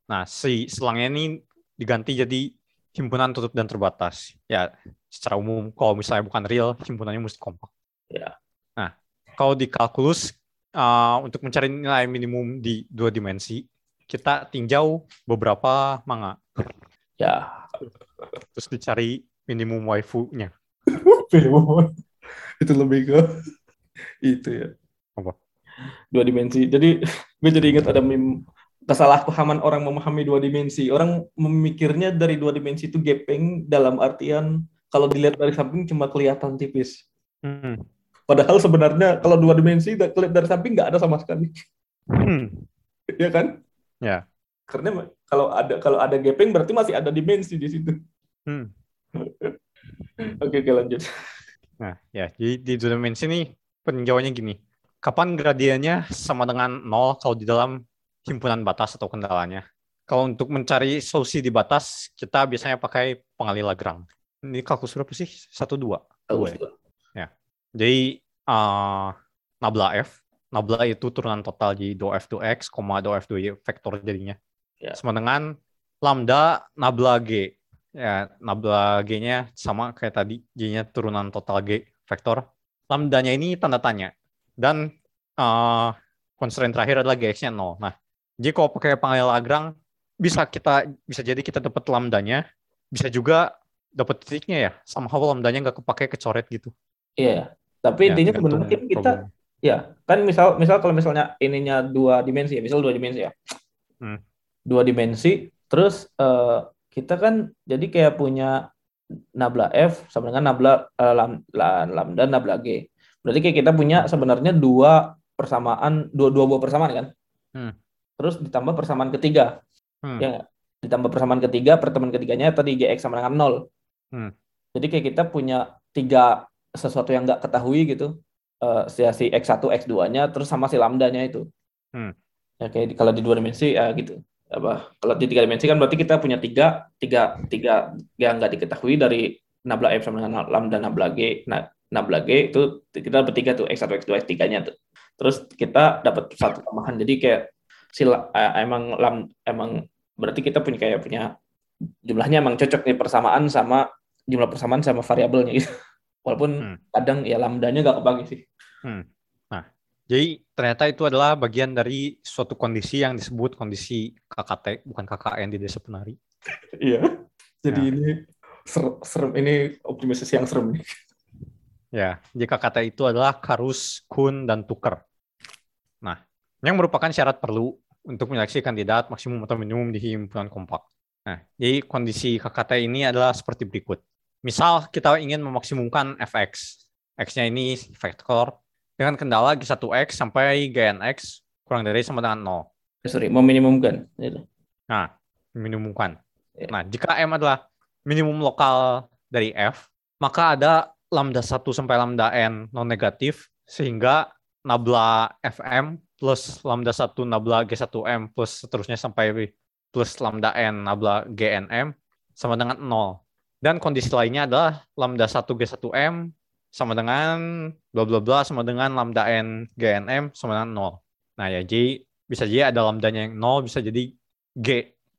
Nah, si selangnya ini diganti jadi himpunan tutup dan terbatas. Ya, secara umum kalau misalnya bukan real, himpunannya mesti kompak. Ya. Nah, kalau di kalkulus uh, untuk mencari nilai minimum di dua dimensi, kita tinjau beberapa manga. Ya. Terus dicari minimum waifu-nya. minimum itu lebih ke itu ya. Apa? Dua dimensi. Jadi gue jadi ingat ada meme kesalahpahaman orang memahami dua dimensi. Orang memikirnya dari dua dimensi itu gaping dalam artian kalau dilihat dari samping cuma kelihatan tipis. Hmm. Padahal sebenarnya kalau dua dimensi kelihatan dari samping nggak ada sama sekali. Hmm. ya kan? Ya. Karena kalau ada kalau ada gaping berarti masih ada dimensi di situ. Hmm. oke, oke lanjut. Nah, ya, jadi di dua dimensi ini peninjauannya gini. Kapan gradiennya sama dengan nol kalau di dalam himpunan batas atau kendalanya. Kalau untuk mencari solusi di batas, kita biasanya pakai pengalih Lagrange. Ini kalkulus berapa sih? Satu dua. Dua. Jadi uh, nabla F, nabla itu turunan total di do F do X, koma do F do Y vektor jadinya. Ya. Sama dengan lambda nabla G. Ya, nabla G-nya sama kayak tadi, G-nya turunan total G vektor. Lambdanya ini tanda tanya. Dan uh, constraint terakhir adalah GX-nya 0. Nah, jadi kalau pakai panggil Lagrange bisa kita bisa jadi kita dapat lambdanya, bisa juga dapat titiknya ya. Sama hal lambdanya nggak kepake kecoret gitu. Iya, tapi ya, intinya sebenarnya kita problem. ya kan misal misal kalau misalnya ininya dua dimensi ya, misal dua dimensi ya. Hmm. Dua dimensi, terus uh, kita kan jadi kayak punya nabla F sama dengan nabla uh, lam, lambda nabla G. Berarti kayak kita punya sebenarnya dua persamaan, dua dua buah persamaan kan? Hmm terus ditambah persamaan ketiga. Hmm. Ya ditambah persamaan ketiga, pertemuan ketiganya tadi GX sama dengan nol. Hmm. Jadi kayak kita punya tiga sesuatu yang nggak ketahui gitu. Uh, si X1, X2-nya, terus sama si lambdanya itu. Hmm. Ya kayak kalau di dua dimensi ya gitu. Apa kalau di tiga dimensi kan berarti kita punya tiga tiga tiga yang nggak diketahui dari nabla F sama dengan lambda nabla G. Nah, nabla G itu kita dapat tiga tuh X1, X2, X3-nya tuh. Terus kita dapat satu tambahan. Jadi kayak sila uh, emang lam emang berarti kita punya kayak punya jumlahnya emang cocok nih persamaan sama jumlah persamaan sama variabelnya gitu. Walaupun hmm. kadang ya lambdanya gak kebagi sih. Hmm. Nah, jadi ternyata itu adalah bagian dari suatu kondisi yang disebut kondisi KKT, bukan KKN di desa penari. Iya. Jadi nah. ini ser serem ini optimisasi yang serem nih. Ya, jadi KKT itu adalah karus, kun, dan tuker. Nah, yang merupakan syarat perlu untuk menyeleksi kandidat maksimum atau minimum di himpunan kompak. Nah, jadi kondisi KKT ini adalah seperti berikut. Misal kita ingin memaksimumkan fx. X-nya ini vektor dengan kendala G1x sampai GNX kurang dari sama dengan 0. Eh, sorry, meminimumkan. Nah, meminimumkan. Ya. Nah, jika M adalah minimum lokal dari F, maka ada lambda 1 sampai lambda N non negatif sehingga nabla FM plus lambda 1 nabla G1M plus seterusnya sampai plus lambda N nabla GNM sama dengan 0. Dan kondisi lainnya adalah lambda 1 G1M sama dengan bla bla bla sama dengan lambda N GNM sama dengan 0. Nah ya, jadi bisa jadi ada lambdanya yang 0, bisa jadi G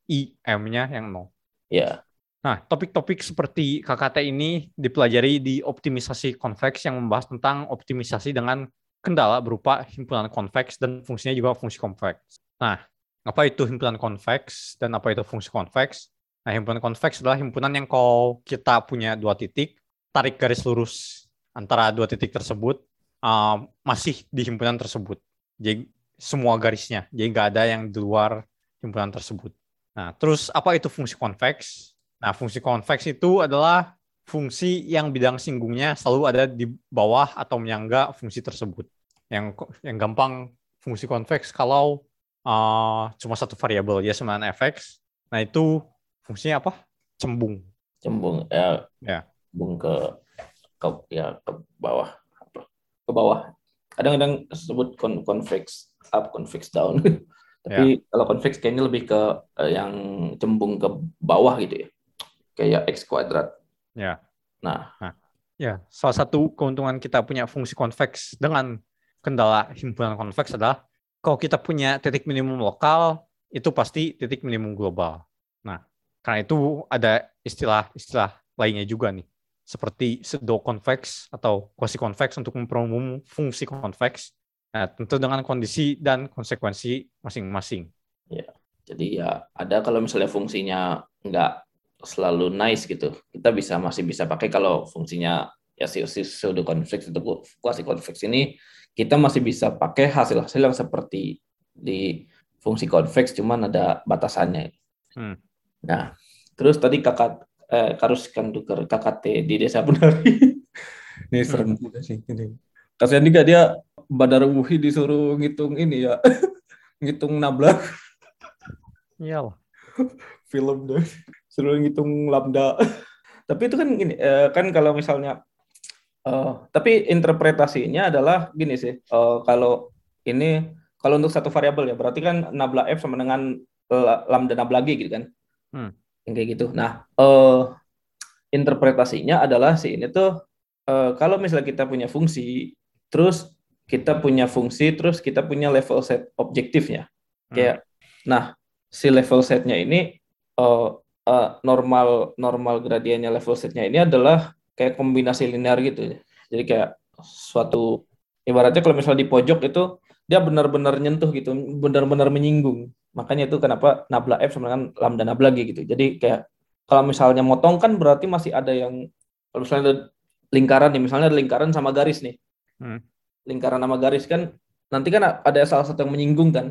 I M-nya yang 0. Ya. Nah, topik-topik seperti KKT ini dipelajari di optimisasi konveks yang membahas tentang optimisasi dengan kendala berupa himpunan konveks dan fungsinya juga fungsi konveks. Nah, apa itu himpunan konveks dan apa itu fungsi konveks? Nah, himpunan konveks adalah himpunan yang kalau kita punya dua titik, tarik garis lurus antara dua titik tersebut uh, masih di himpunan tersebut. Jadi semua garisnya, jadi nggak ada yang di luar himpunan tersebut. Nah, terus apa itu fungsi konveks? Nah, fungsi konveks itu adalah fungsi yang bidang singgungnya selalu ada di bawah atau menyangga fungsi tersebut. Yang yang gampang fungsi konveks kalau uh, cuma satu variabel ya sama fx. Nah itu fungsinya apa? Cembung. Cembung ya. Ya. Cembung ke ke ya ke bawah ke bawah. Kadang-kadang sebut kon convex up, convex down. Tapi ya. kalau convex kayaknya lebih ke uh, yang cembung ke bawah gitu ya. Kayak x kuadrat. Ya. Nah, nah, ya salah satu keuntungan kita punya fungsi konveks dengan kendala himpunan konveks adalah kalau kita punya titik minimum lokal itu pasti titik minimum global. Nah, Karena itu ada istilah-istilah lainnya juga nih. Seperti pseudo convex atau quasi convex untuk memperumum fungsi convex. Nah, tentu dengan kondisi dan konsekuensi masing-masing. Ya, jadi ya ada kalau misalnya fungsinya nggak selalu nice gitu, kita bisa masih bisa pakai kalau fungsinya ya si, si pseudo convex atau quasi convex ini kita masih bisa pakai hasil-hasil yang seperti di fungsi convex cuman ada batasannya. Hmm. Nah, terus tadi kakak eh, karus kan tuker KKT di desa Benari. ini serem hmm. juga sih ini. Kasihan juga dia Badar Wuhi disuruh ngitung ini ya. ngitung nabla. Iyalah. Film deh. Suruh ngitung lambda. Tapi itu kan gini, eh, kan kalau misalnya Uh, tapi interpretasinya adalah gini sih. Uh, kalau ini kalau untuk satu variabel ya berarti kan nabla f sama dengan lambda nabla g gitu kan. Hmm. Kayak gitu. Nah, uh, interpretasinya adalah si ini tuh uh, kalau misalnya kita punya fungsi, terus kita punya fungsi, terus kita punya level set objektifnya. Hmm. Kayak, nah si level setnya ini uh, uh, normal normal gradiennya level setnya ini adalah kayak kombinasi linear gitu. Jadi kayak suatu ibaratnya kalau misalnya di pojok itu dia benar-benar nyentuh gitu, benar-benar menyinggung. Makanya itu kenapa nabla F sama dengan lambda nabla G gitu. Jadi kayak kalau misalnya motong kan berarti masih ada yang kalau misalnya ada lingkaran nih, misalnya ada lingkaran sama garis nih. Hmm. Lingkaran sama garis kan nanti kan ada salah satu yang menyinggung kan.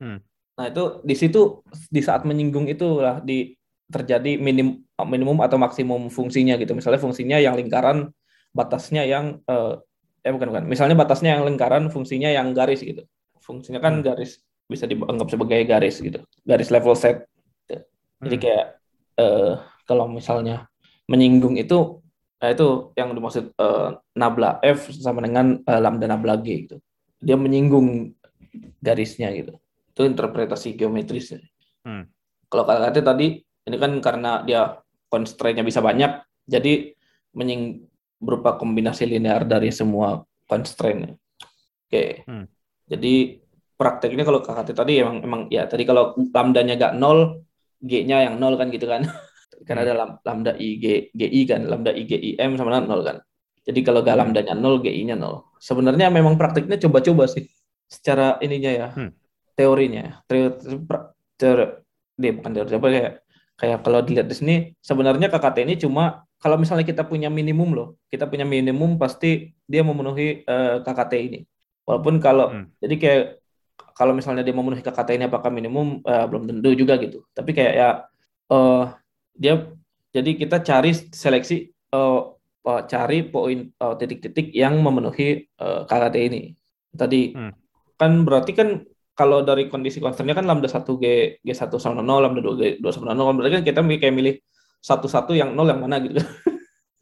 Hmm. Nah, itu di situ di saat menyinggung itulah di terjadi minim minimum atau maksimum fungsinya gitu. Misalnya fungsinya yang lingkaran, batasnya yang eh, eh bukan bukan. Misalnya batasnya yang lingkaran, fungsinya yang garis gitu. Fungsinya kan hmm. garis bisa dianggap sebagai garis gitu. Garis level set. Gitu. Jadi hmm. kayak eh, kalau misalnya menyinggung itu nah itu yang dimaksud eh, nabla F sama dengan eh, lambda nabla G gitu. Dia menyinggung garisnya gitu. Itu interpretasi geometris. Hmm. Kalau kata tadi ini kan karena dia constraint-nya bisa banyak, jadi menying berupa kombinasi linear dari semua constraint. Oke. Hmm. Jadi prakteknya kalau KKT tadi emang emang ya tadi kalau lambdanya gak nol, G-nya yang nol kan gitu kan. Karena ada lambda I G GI kan, lambda I G I M sama dengan nol kan. Jadi kalau gak lambdanya nol, GI-nya nol. Sebenarnya memang prakteknya coba-coba sih secara ininya ya. Hmm. Teorinya. Teori, teori, teori bukan teori apa kayak kayak kalau dilihat di sini sebenarnya KKT ini cuma kalau misalnya kita punya minimum loh, kita punya minimum pasti dia memenuhi uh, eh, KKT ini. Walaupun kalau hmm. jadi kayak kalau misalnya dia memenuhi KKT ini apakah minimum uh, belum tentu juga gitu. Tapi kayak ya uh, dia jadi kita cari seleksi uh, uh, cari poin titik-titik uh, yang memenuhi uh, KKT ini. Tadi hmm. kan berarti kan kalau dari kondisi konsternnya kan lambda 1 G G1 sama 0, lambda 2 G 2 sama 0, berarti kan kita kayak milih satu-satu yang 0 yang mana gitu.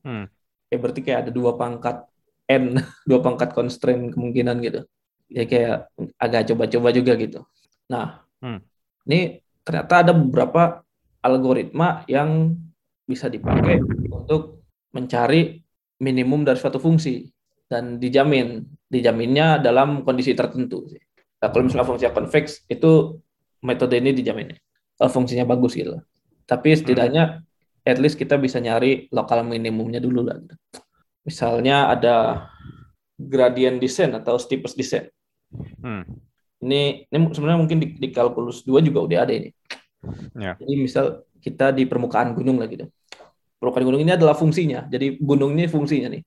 Hmm. Kayak berarti kayak ada dua pangkat N, dua pangkat constraint kemungkinan gitu. Ya kayak agak coba-coba juga gitu. Nah, hmm. ini ternyata ada beberapa algoritma yang bisa dipakai untuk mencari minimum dari suatu fungsi dan dijamin dijaminnya dalam kondisi tertentu sih. Nah, kalau misalnya fungsinya convex itu metode ini dijamin kalau fungsinya bagus gitu. Tapi setidaknya hmm. at least kita bisa nyari lokal minimumnya dulu lah. Gitu. Misalnya ada gradient descent atau steepest descent. Hmm. Ini ini sebenarnya mungkin di, di kalkulus 2 juga udah ada ini. Yeah. Jadi misal kita di permukaan gunung lah gitu. Permukaan gunung ini adalah fungsinya. Jadi gunung ini fungsinya nih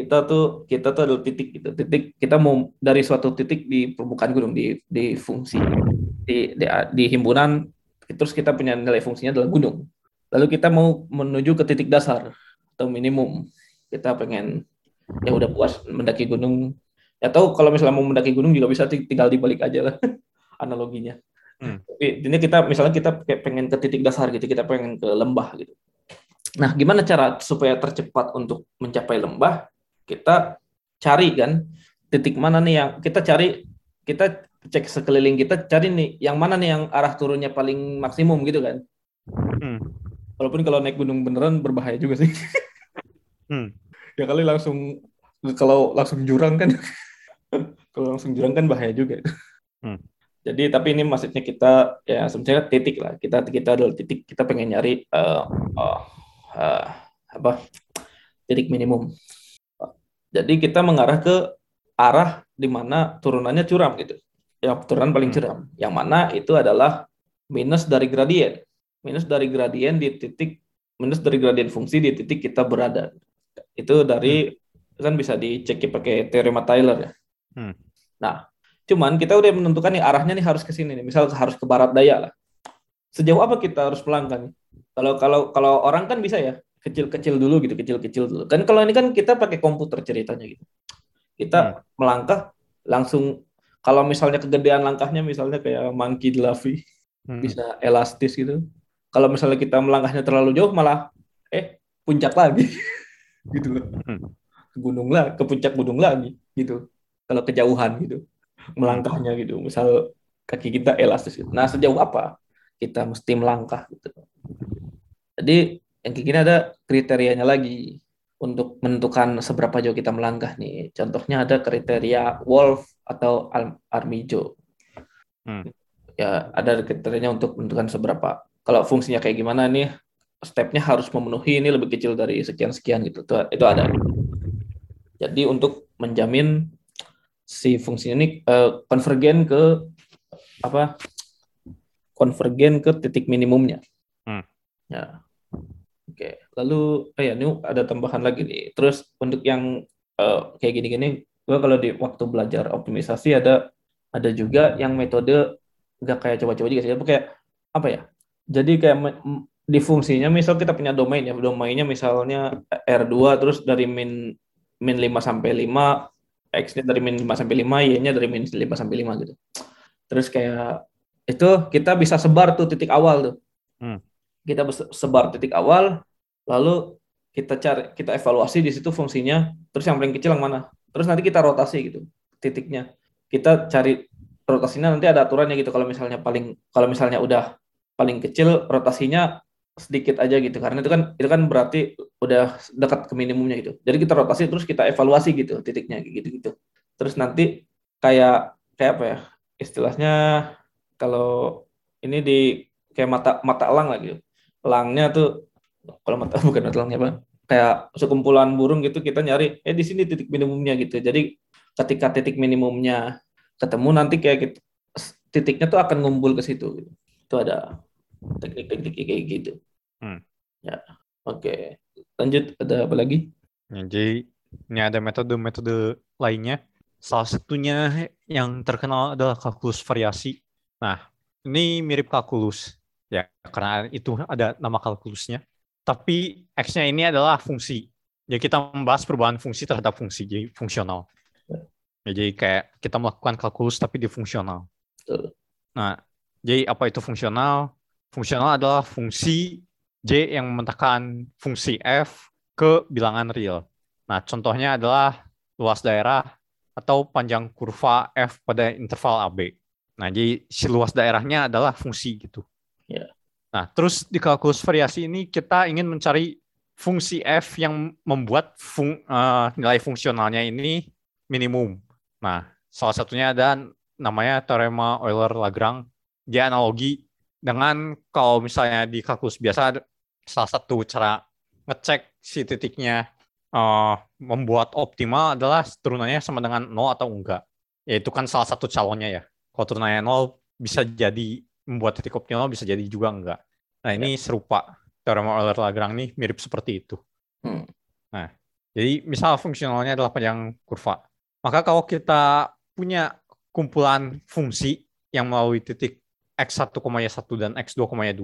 kita tuh kita tuh adalah titik gitu titik kita mau dari suatu titik di permukaan gunung di di fungsi di di, di himpunan terus kita punya nilai fungsinya adalah gunung lalu kita mau menuju ke titik dasar atau minimum kita pengen ya udah puas mendaki gunung ya tahu kalau misalnya mau mendaki gunung juga bisa tinggal dibalik aja lah analoginya hmm. tapi ini kita misalnya kita pengen ke titik dasar gitu kita pengen ke lembah gitu Nah, gimana cara supaya tercepat untuk mencapai lembah? Kita cari kan titik mana nih yang kita cari kita cek sekeliling kita cari nih yang mana nih yang arah turunnya paling maksimum gitu kan. Hmm. Walaupun kalau naik gunung beneran berbahaya juga sih. Hmm. ya kali langsung kalau langsung jurang kan kalau langsung jurang kan bahaya juga. Hmm. Jadi tapi ini maksudnya kita ya sebenarnya titik lah. Kita kita adalah titik kita pengen nyari uh, uh, uh, apa titik minimum. Jadi kita mengarah ke arah di mana turunannya curam gitu. Yang turunan paling curam. Yang mana itu adalah minus dari gradien. Minus dari gradien di titik minus dari gradien fungsi di titik kita berada. Itu dari hmm. kan bisa dicek pakai teorema Taylor ya. Hmm. Nah, Cuman kita udah menentukan nih arahnya nih harus ke sini nih. Misal harus ke barat daya lah. Sejauh apa kita harus melangkah nih? Kalau kalau kalau orang kan bisa ya kecil-kecil dulu gitu, kecil-kecil dulu. Kan kalau ini kan kita pakai komputer ceritanya gitu. Kita hmm. melangkah langsung kalau misalnya kegedean langkahnya misalnya kayak monkey Delavy hmm. bisa elastis gitu. Kalau misalnya kita melangkahnya terlalu jauh malah eh puncak lagi gitu loh. Hmm. Ke gunung lah, ke puncak gunung lagi gitu. Kalau kejauhan gitu melangkahnya gitu. Misal kaki kita elastis. Gitu. Nah sejauh apa kita mesti melangkah gitu. Jadi yang kayak gini ada kriterianya lagi untuk menentukan seberapa jauh kita melangkah nih. Contohnya ada kriteria Wolf atau Armijo. Hmm. Ya ada kriterianya untuk menentukan seberapa. Kalau fungsinya kayak gimana nih, stepnya harus memenuhi ini lebih kecil dari sekian sekian gitu. Itu, itu ada. Jadi untuk menjamin si fungsi ini uh, konvergen ke apa konvergen ke titik minimumnya. Hmm. Ya. Oke. Lalu oh ya ini ada tambahan lagi nih. Terus untuk yang uh, kayak gini-gini, gue kalau di waktu belajar optimisasi ada ada juga yang metode nggak kayak coba-coba juga sih, kayak apa ya? Jadi kayak di fungsinya misal kita punya domain ya, domainnya misalnya R2 terus dari min min 5 sampai 5 X-nya dari min 5 sampai 5, Y-nya dari min 5 sampai 5 gitu. Terus kayak itu kita bisa sebar tuh titik awal tuh. Hmm. Kita sebar titik awal, lalu kita cari kita evaluasi di situ fungsinya, terus yang paling kecil yang mana? Terus nanti kita rotasi gitu titiknya. Kita cari rotasinya nanti ada aturannya gitu kalau misalnya paling kalau misalnya udah paling kecil rotasinya sedikit aja gitu karena itu kan itu kan berarti udah dekat ke minimumnya gitu jadi kita rotasi terus kita evaluasi gitu titiknya gitu gitu terus nanti kayak kayak apa ya istilahnya kalau ini di kayak mata mata elang lagi gitu. elangnya tuh kalau mata bukan mata elangnya apa kayak sekumpulan burung gitu kita nyari eh di sini titik minimumnya gitu jadi ketika titik minimumnya ketemu nanti kayak gitu, titiknya tuh akan ngumpul ke situ gitu. itu ada teknik-teknik kayak gitu. Hmm. Ya, oke. Okay. Lanjut, ada apa lagi? Ya, jadi ini ada metode-metode lainnya. Salah satunya yang terkenal adalah kalkulus variasi. Nah, ini mirip kalkulus ya karena itu ada nama kalkulusnya. Tapi x-nya ini adalah fungsi. Jadi kita membahas perubahan fungsi terhadap fungsi, jadi fungsional. Ya, jadi kayak kita melakukan kalkulus tapi di fungsional. Nah, jadi apa itu fungsional? Fungsional adalah fungsi J yang memetakan fungsi F ke bilangan real. Nah, contohnya adalah luas daerah atau panjang kurva F pada interval AB. Nah, jadi si luas daerahnya adalah fungsi gitu. Yeah. Nah, terus di kalkulus variasi ini kita ingin mencari fungsi F yang membuat fung, uh, nilai fungsionalnya ini minimum. Nah, salah satunya ada namanya teorema Euler-Lagrange. Dia analogi dengan kalau misalnya di kalkulus biasa salah satu cara ngecek si titiknya uh, membuat optimal adalah turunannya sama dengan nol atau enggak. Yaitu kan salah satu calonnya ya. Kalau turunannya nol bisa jadi membuat titik optimal bisa jadi juga enggak. Nah ini ya. serupa teorema Euler-Lagrange nih mirip seperti itu. Hmm. Nah jadi misal fungsionalnya adalah panjang kurva. Maka kalau kita punya kumpulan fungsi yang melalui titik X1,1 dan X2,2.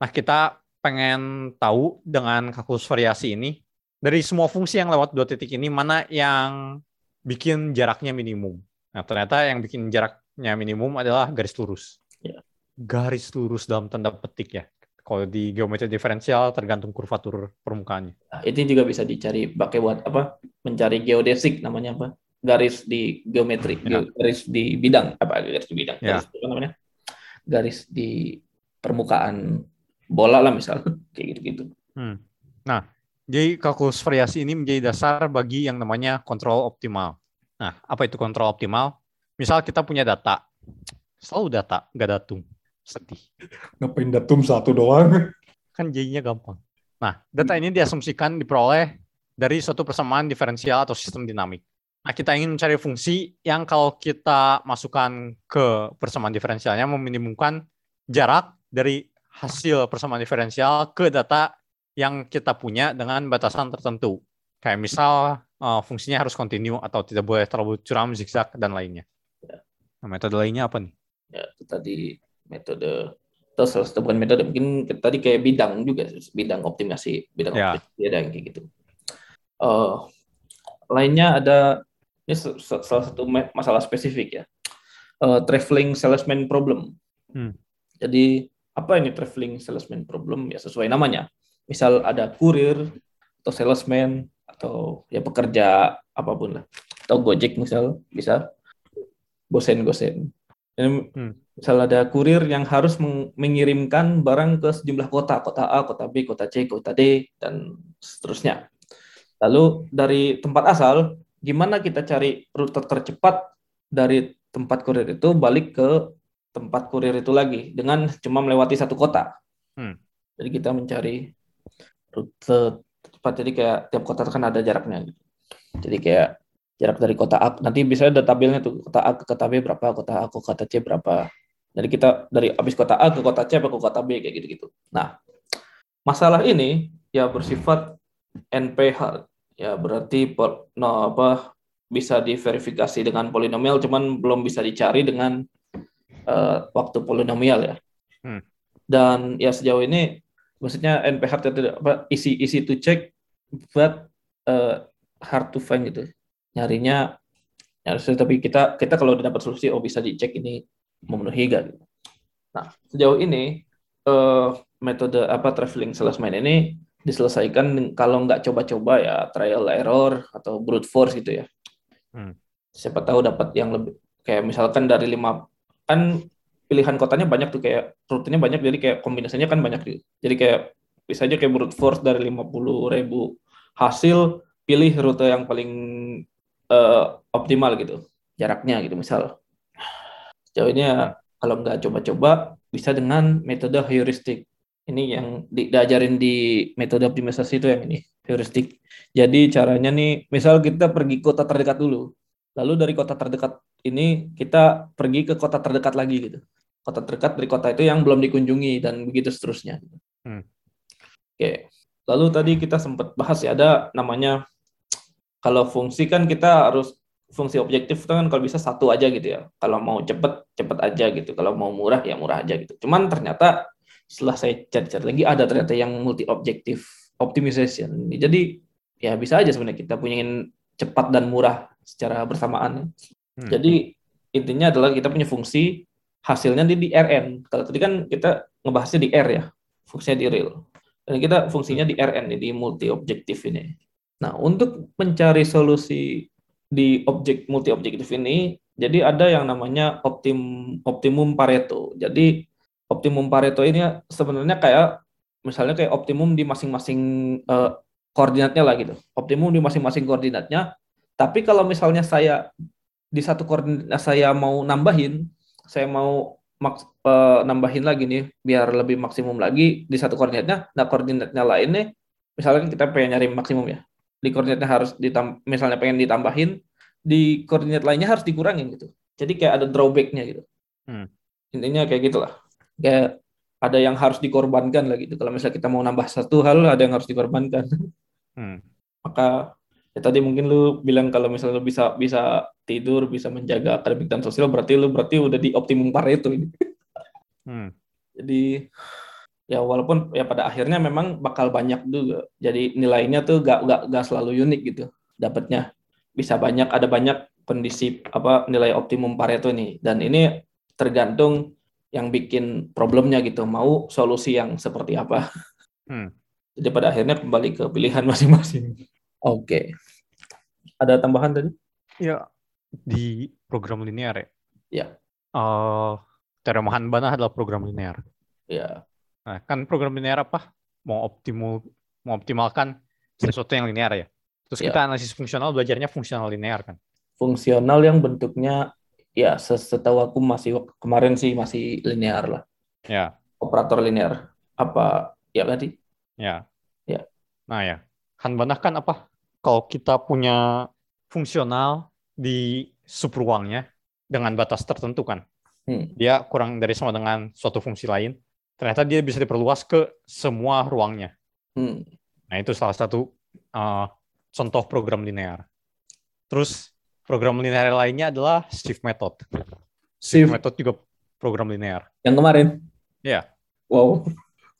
Nah, kita pengen tahu dengan kalkulus variasi ini, dari semua fungsi yang lewat dua titik ini, mana yang bikin jaraknya minimum. Nah, ternyata yang bikin jaraknya minimum adalah garis lurus. Ya. Garis lurus dalam tanda petik ya. Kalau di geometri diferensial tergantung kurvatur permukaannya. Nah, itu juga bisa dicari pakai buat apa? Mencari geodesik namanya apa? Garis di geometri, ya. garis di bidang apa? Garis di bidang. Ya. Garis, apa namanya? garis di permukaan bola lah misal kayak gitu-gitu. Hmm. Nah, jadi kalkulus variasi ini menjadi dasar bagi yang namanya kontrol optimal. Nah, apa itu kontrol optimal? Misal kita punya data Selalu data, nggak datum. Sedih. Ngapain datum satu doang? Kan jadinya gampang. Nah, data ini diasumsikan diperoleh dari suatu persamaan diferensial atau sistem dinamik. Nah, kita ingin mencari fungsi yang kalau kita masukkan ke persamaan diferensialnya meminimumkan jarak dari hasil persamaan diferensial ke data yang kita punya dengan batasan tertentu. Kayak misal uh, fungsinya harus kontinu atau tidak boleh terlalu curam, zigzag, dan lainnya. Ya. Nah, metode lainnya apa nih? Ya, itu tadi metode atau salah satu bukan metode mungkin tadi kayak bidang juga bidang optimasi bidang Ya. optimasi ada yang kayak gitu. Eh, lainnya ada ini salah satu ma- masalah spesifik ya. Eh, traveling salesman problem. Hmm. Jadi apa ini traveling salesman problem? Ya sesuai namanya. Misal ada kurir atau salesman atau ya pekerja apa pun lah. Atau Gojek misal bisa gosen-gosen. Ini Hmm. misal ada kurir yang harus meng- mengirimkan barang ke sejumlah kota, kota A, kota B, kota C, kota D, dan seterusnya. Lalu dari tempat asal, gimana kita cari rute tercepat dari tempat kurir itu balik ke tempat kurir itu lagi dengan cuma melewati satu kota. Hmm. Jadi kita mencari rute tepat. Jadi kayak tiap kota kan ada jaraknya. gitu. Jadi kayak jarak dari kota A nanti bisa ada tabelnya tuh kota A ke kota B berapa, kota A ke kota C berapa. Jadi kita dari habis kota A ke kota C apa ke kota B kayak gitu-gitu. Nah, masalah ini ya bersifat NP-hard. Ya berarti po- no, apa bisa diverifikasi dengan polinomial cuman belum bisa dicari dengan eh, waktu polinomial ya. Hmm. Dan ya sejauh ini maksudnya NP-hard itu apa isi isi to check but eh, hard to find gitu. Nyarinya ya tapi kita kita kalau udah dapat solusi oh bisa dicek ini memenuhi gak gitu. Nah, sejauh ini eh, metode apa traveling salesman ini diselesaikan kalau nggak coba-coba ya trial error atau brute force gitu ya. Hmm. Siapa tahu dapat yang lebih kayak misalkan dari lima kan pilihan kotanya banyak tuh kayak rutenya banyak jadi kayak kombinasinya kan banyak gitu. Jadi kayak bisa aja kayak brute force dari 50 ribu hasil pilih rute yang paling eh, optimal gitu jaraknya gitu misal. Sejauh ini ya kalau nggak coba-coba bisa dengan metode heuristik. Ini yang di, diajarin di metode optimisasi itu yang ini heuristik. Jadi caranya nih, misal kita pergi kota terdekat dulu, lalu dari kota terdekat ini kita pergi ke kota terdekat lagi gitu. Kota terdekat dari kota itu yang belum dikunjungi dan begitu seterusnya. Hmm. Oke. Lalu tadi kita sempat bahas ya ada namanya kalau fungsi kan kita harus fungsi objektif itu kan kalau bisa satu aja gitu ya. Kalau mau cepet cepet aja gitu. Kalau mau murah ya murah aja gitu. Cuman ternyata setelah saya cari-cari lagi ada ternyata yang multi objektif optimization. Jadi ya bisa aja sebenarnya kita punya cepat dan murah secara bersamaan. Hmm. Jadi intinya adalah kita punya fungsi hasilnya di, RN. Kalau tadi kan kita ngebahasnya di R ya, fungsinya di real. Dan kita fungsinya di RN di multi objektif ini. Nah, untuk mencari solusi di objek multi objektif ini, jadi ada yang namanya optim optimum Pareto. Jadi optimum Pareto ini sebenarnya kayak misalnya kayak optimum di masing-masing eh, koordinatnya lah gitu. Optimum di masing-masing koordinatnya. Tapi kalau misalnya saya di satu koordinat saya mau nambahin, saya mau maks- eh, nambahin lagi nih biar lebih maksimum lagi di satu koordinatnya. Nah, koordinatnya lain nih misalnya kita pengen nyari maksimum ya. Di koordinatnya harus ditam misalnya pengen ditambahin, di koordinat lainnya harus dikurangin gitu. Jadi kayak ada drawbacknya gitu. Hmm. Intinya kayak gitulah. Kayak ada yang harus dikorbankan lah gitu. Kalau misalnya kita mau nambah satu hal, ada yang harus dikorbankan. Hmm. Maka ya tadi mungkin lu bilang kalau misalnya lu bisa bisa tidur, bisa menjaga akademik dan sosial, berarti lu berarti udah di optimum Pareto ini. Hmm. Jadi ya walaupun ya pada akhirnya memang bakal banyak juga. Jadi nilainya tuh gak, gak, gak selalu unik gitu dapatnya. Bisa banyak, ada banyak kondisi apa nilai optimum Pareto nih. Dan ini tergantung yang bikin problemnya gitu. Mau solusi yang seperti apa. Hmm. Jadi pada akhirnya kembali ke pilihan masing-masing. Oke. Ada tambahan tadi? Ya, di program linear ya. Ya. Eh, teorema Hanbana adalah program linear. Ya. Nah, kan program linear apa? Mau optimal, mau optimalkan sesuatu yang linear ya. Terus Ya. kita analisis fungsional belajarnya fungsional linear kan. Fungsional yang bentuknya ya setahu aku masih kemarin sih masih linear lah. Ya. Operator linear. Apa ya tadi? Ya. Ya. Nah ya. Hanbanah kan apa? Kalau kita punya fungsional di subruangnya dengan batas tertentu kan. Hmm. Dia kurang dari sama dengan suatu fungsi lain. Ternyata dia bisa diperluas ke semua ruangnya. Hmm. Nah itu salah satu uh, contoh program linear. Terus program linear lainnya adalah shift method. Shift Shift method juga program linear. yang kemarin. Ya. Wow.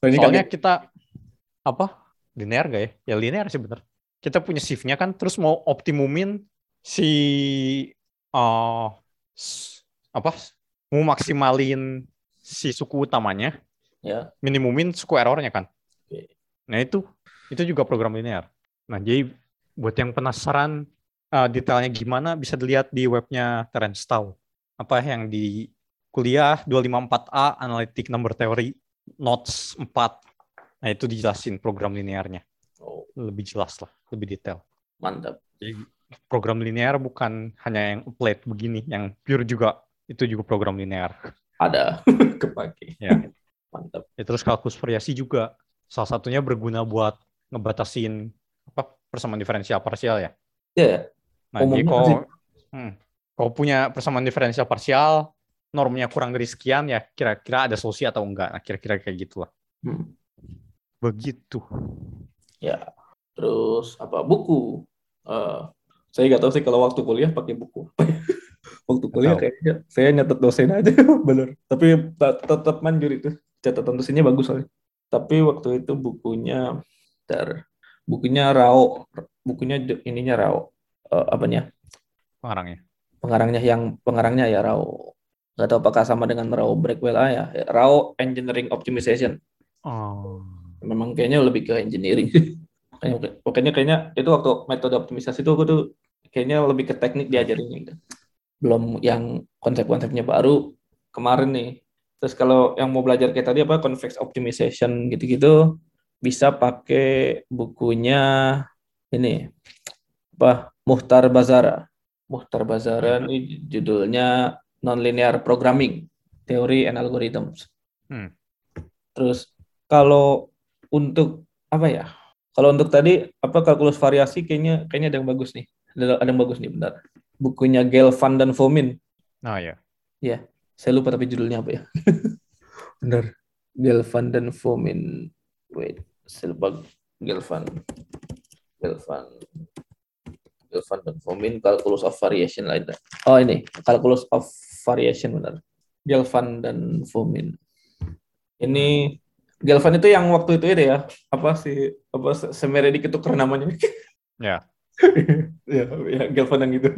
Ini Soalnya kaget. kita apa linear gak ya? Ya linear sih bener. Kita punya shift-nya kan, terus mau optimumin si uh, apa mau maksimalin si suku utamanya, ya. minimumin suku errornya kan. Oke. Nah itu itu juga program linear. Nah jadi buat yang penasaran uh, detailnya gimana bisa dilihat di webnya Terence Tao. Apa yang di kuliah 254A Analytic Number Theory Notes 4. Nah itu dijelasin program linearnya. Oh, Lebih jelas lah, lebih detail. mantap. Jadi program linear bukan hanya yang applet begini, yang pure juga itu juga program linear. Ada kepake. Ya. Mantap. Ya, terus kalkulus variasi juga salah satunya berguna buat ngebatasin apa persamaan diferensial parsial ya. Ya, Nah, jadi kalau hmm, kalau punya persamaan diferensial parsial normnya kurang dari sekian ya kira-kira ada solusi atau enggak. Nah, kira-kira kayak gitulah. Hmm. Begitu. Ya, terus apa buku? Eh, saya nggak tahu sih kalau waktu kuliah pakai buku. waktu kuliah kayaknya saya nyatet dosen aja, bener. Tapi tet- tetap manjur itu. Catatan dosennya bagus soalnya. Tapi waktu itu bukunya, ter, bukunya Rao, bukunya ininya Rao, Eh, apanya? Pengarangnya. Pengarangnya yang pengarangnya ya Rao. Nggak tahu apakah sama dengan Rao Blackwell ah ya. Rao Engineering Optimization. Oh. memang kayaknya lebih ke engineering Makanya- pokoknya kayaknya itu waktu metode optimisasi itu aku tuh kayaknya lebih ke teknik diajarin gitu. belum yang konsep-konsepnya baru kemarin nih terus kalau yang mau belajar kayak tadi apa convex optimization gitu-gitu bisa pakai bukunya ini apa Muhtar Bazara Muhtar Bazara ini judulnya Nonlinear Programming Theory and Algorithms Hmm. Terus kalau untuk apa ya? Kalau untuk tadi apa kalkulus variasi kayaknya kayaknya ada yang bagus nih. Ada, ada yang bagus nih bentar. Bukunya Gelfand dan Fomin. Nah ya. Saya lupa tapi judulnya apa ya. Benar. Gelfand dan Fomin. Wait, saya lupa Gelfand. Gelfand. Gelfand dan Fomin Calculus of Variation lain. Oh ini, Calculus of Variation benar. Gelfand dan Fomin. Ini Gelfand itu yang waktu itu itu ya, apa sih apa Semeredi ketuker namanya. Ya. Ya, ya Gelfand yang itu.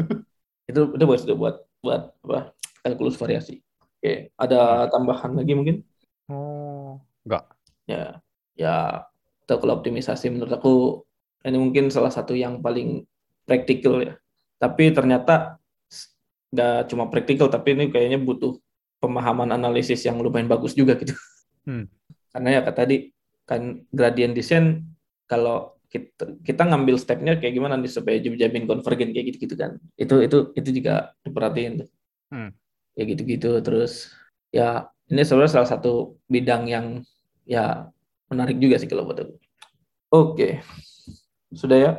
itu itu bagus itu buat buat apa? Kalkulus variasi. Oke, ada tambahan lagi mungkin? Oh. Enggak. Ya, ya kalau optimisasi menurut aku ini mungkin salah satu yang paling praktikal ya. Tapi ternyata nggak cuma praktikal, tapi ini kayaknya butuh pemahaman analisis yang lumayan bagus juga gitu. Hmm. Karena ya kata tadi kan gradient descent kalau kita, kita ngambil stepnya kayak gimana nih supaya jamin konvergen kayak gitu-gitu kan. Itu itu itu juga diperhatiin tuh. Hmm. Ya gitu-gitu terus ya ini sebenarnya salah satu bidang yang ya menarik juga sih kalau buat aku. Oke. Sudah ya?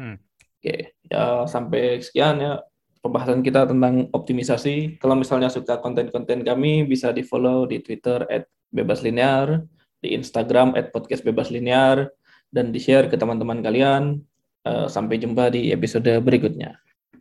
Hmm. Oke, ya sampai sekian ya pembahasan kita tentang optimisasi. Kalau misalnya suka konten-konten kami bisa di-follow di Twitter @bebaslinear, di Instagram @podcastbebaslinear dan di-share ke teman-teman kalian. Eh, Sampai jumpa di episode berikutnya.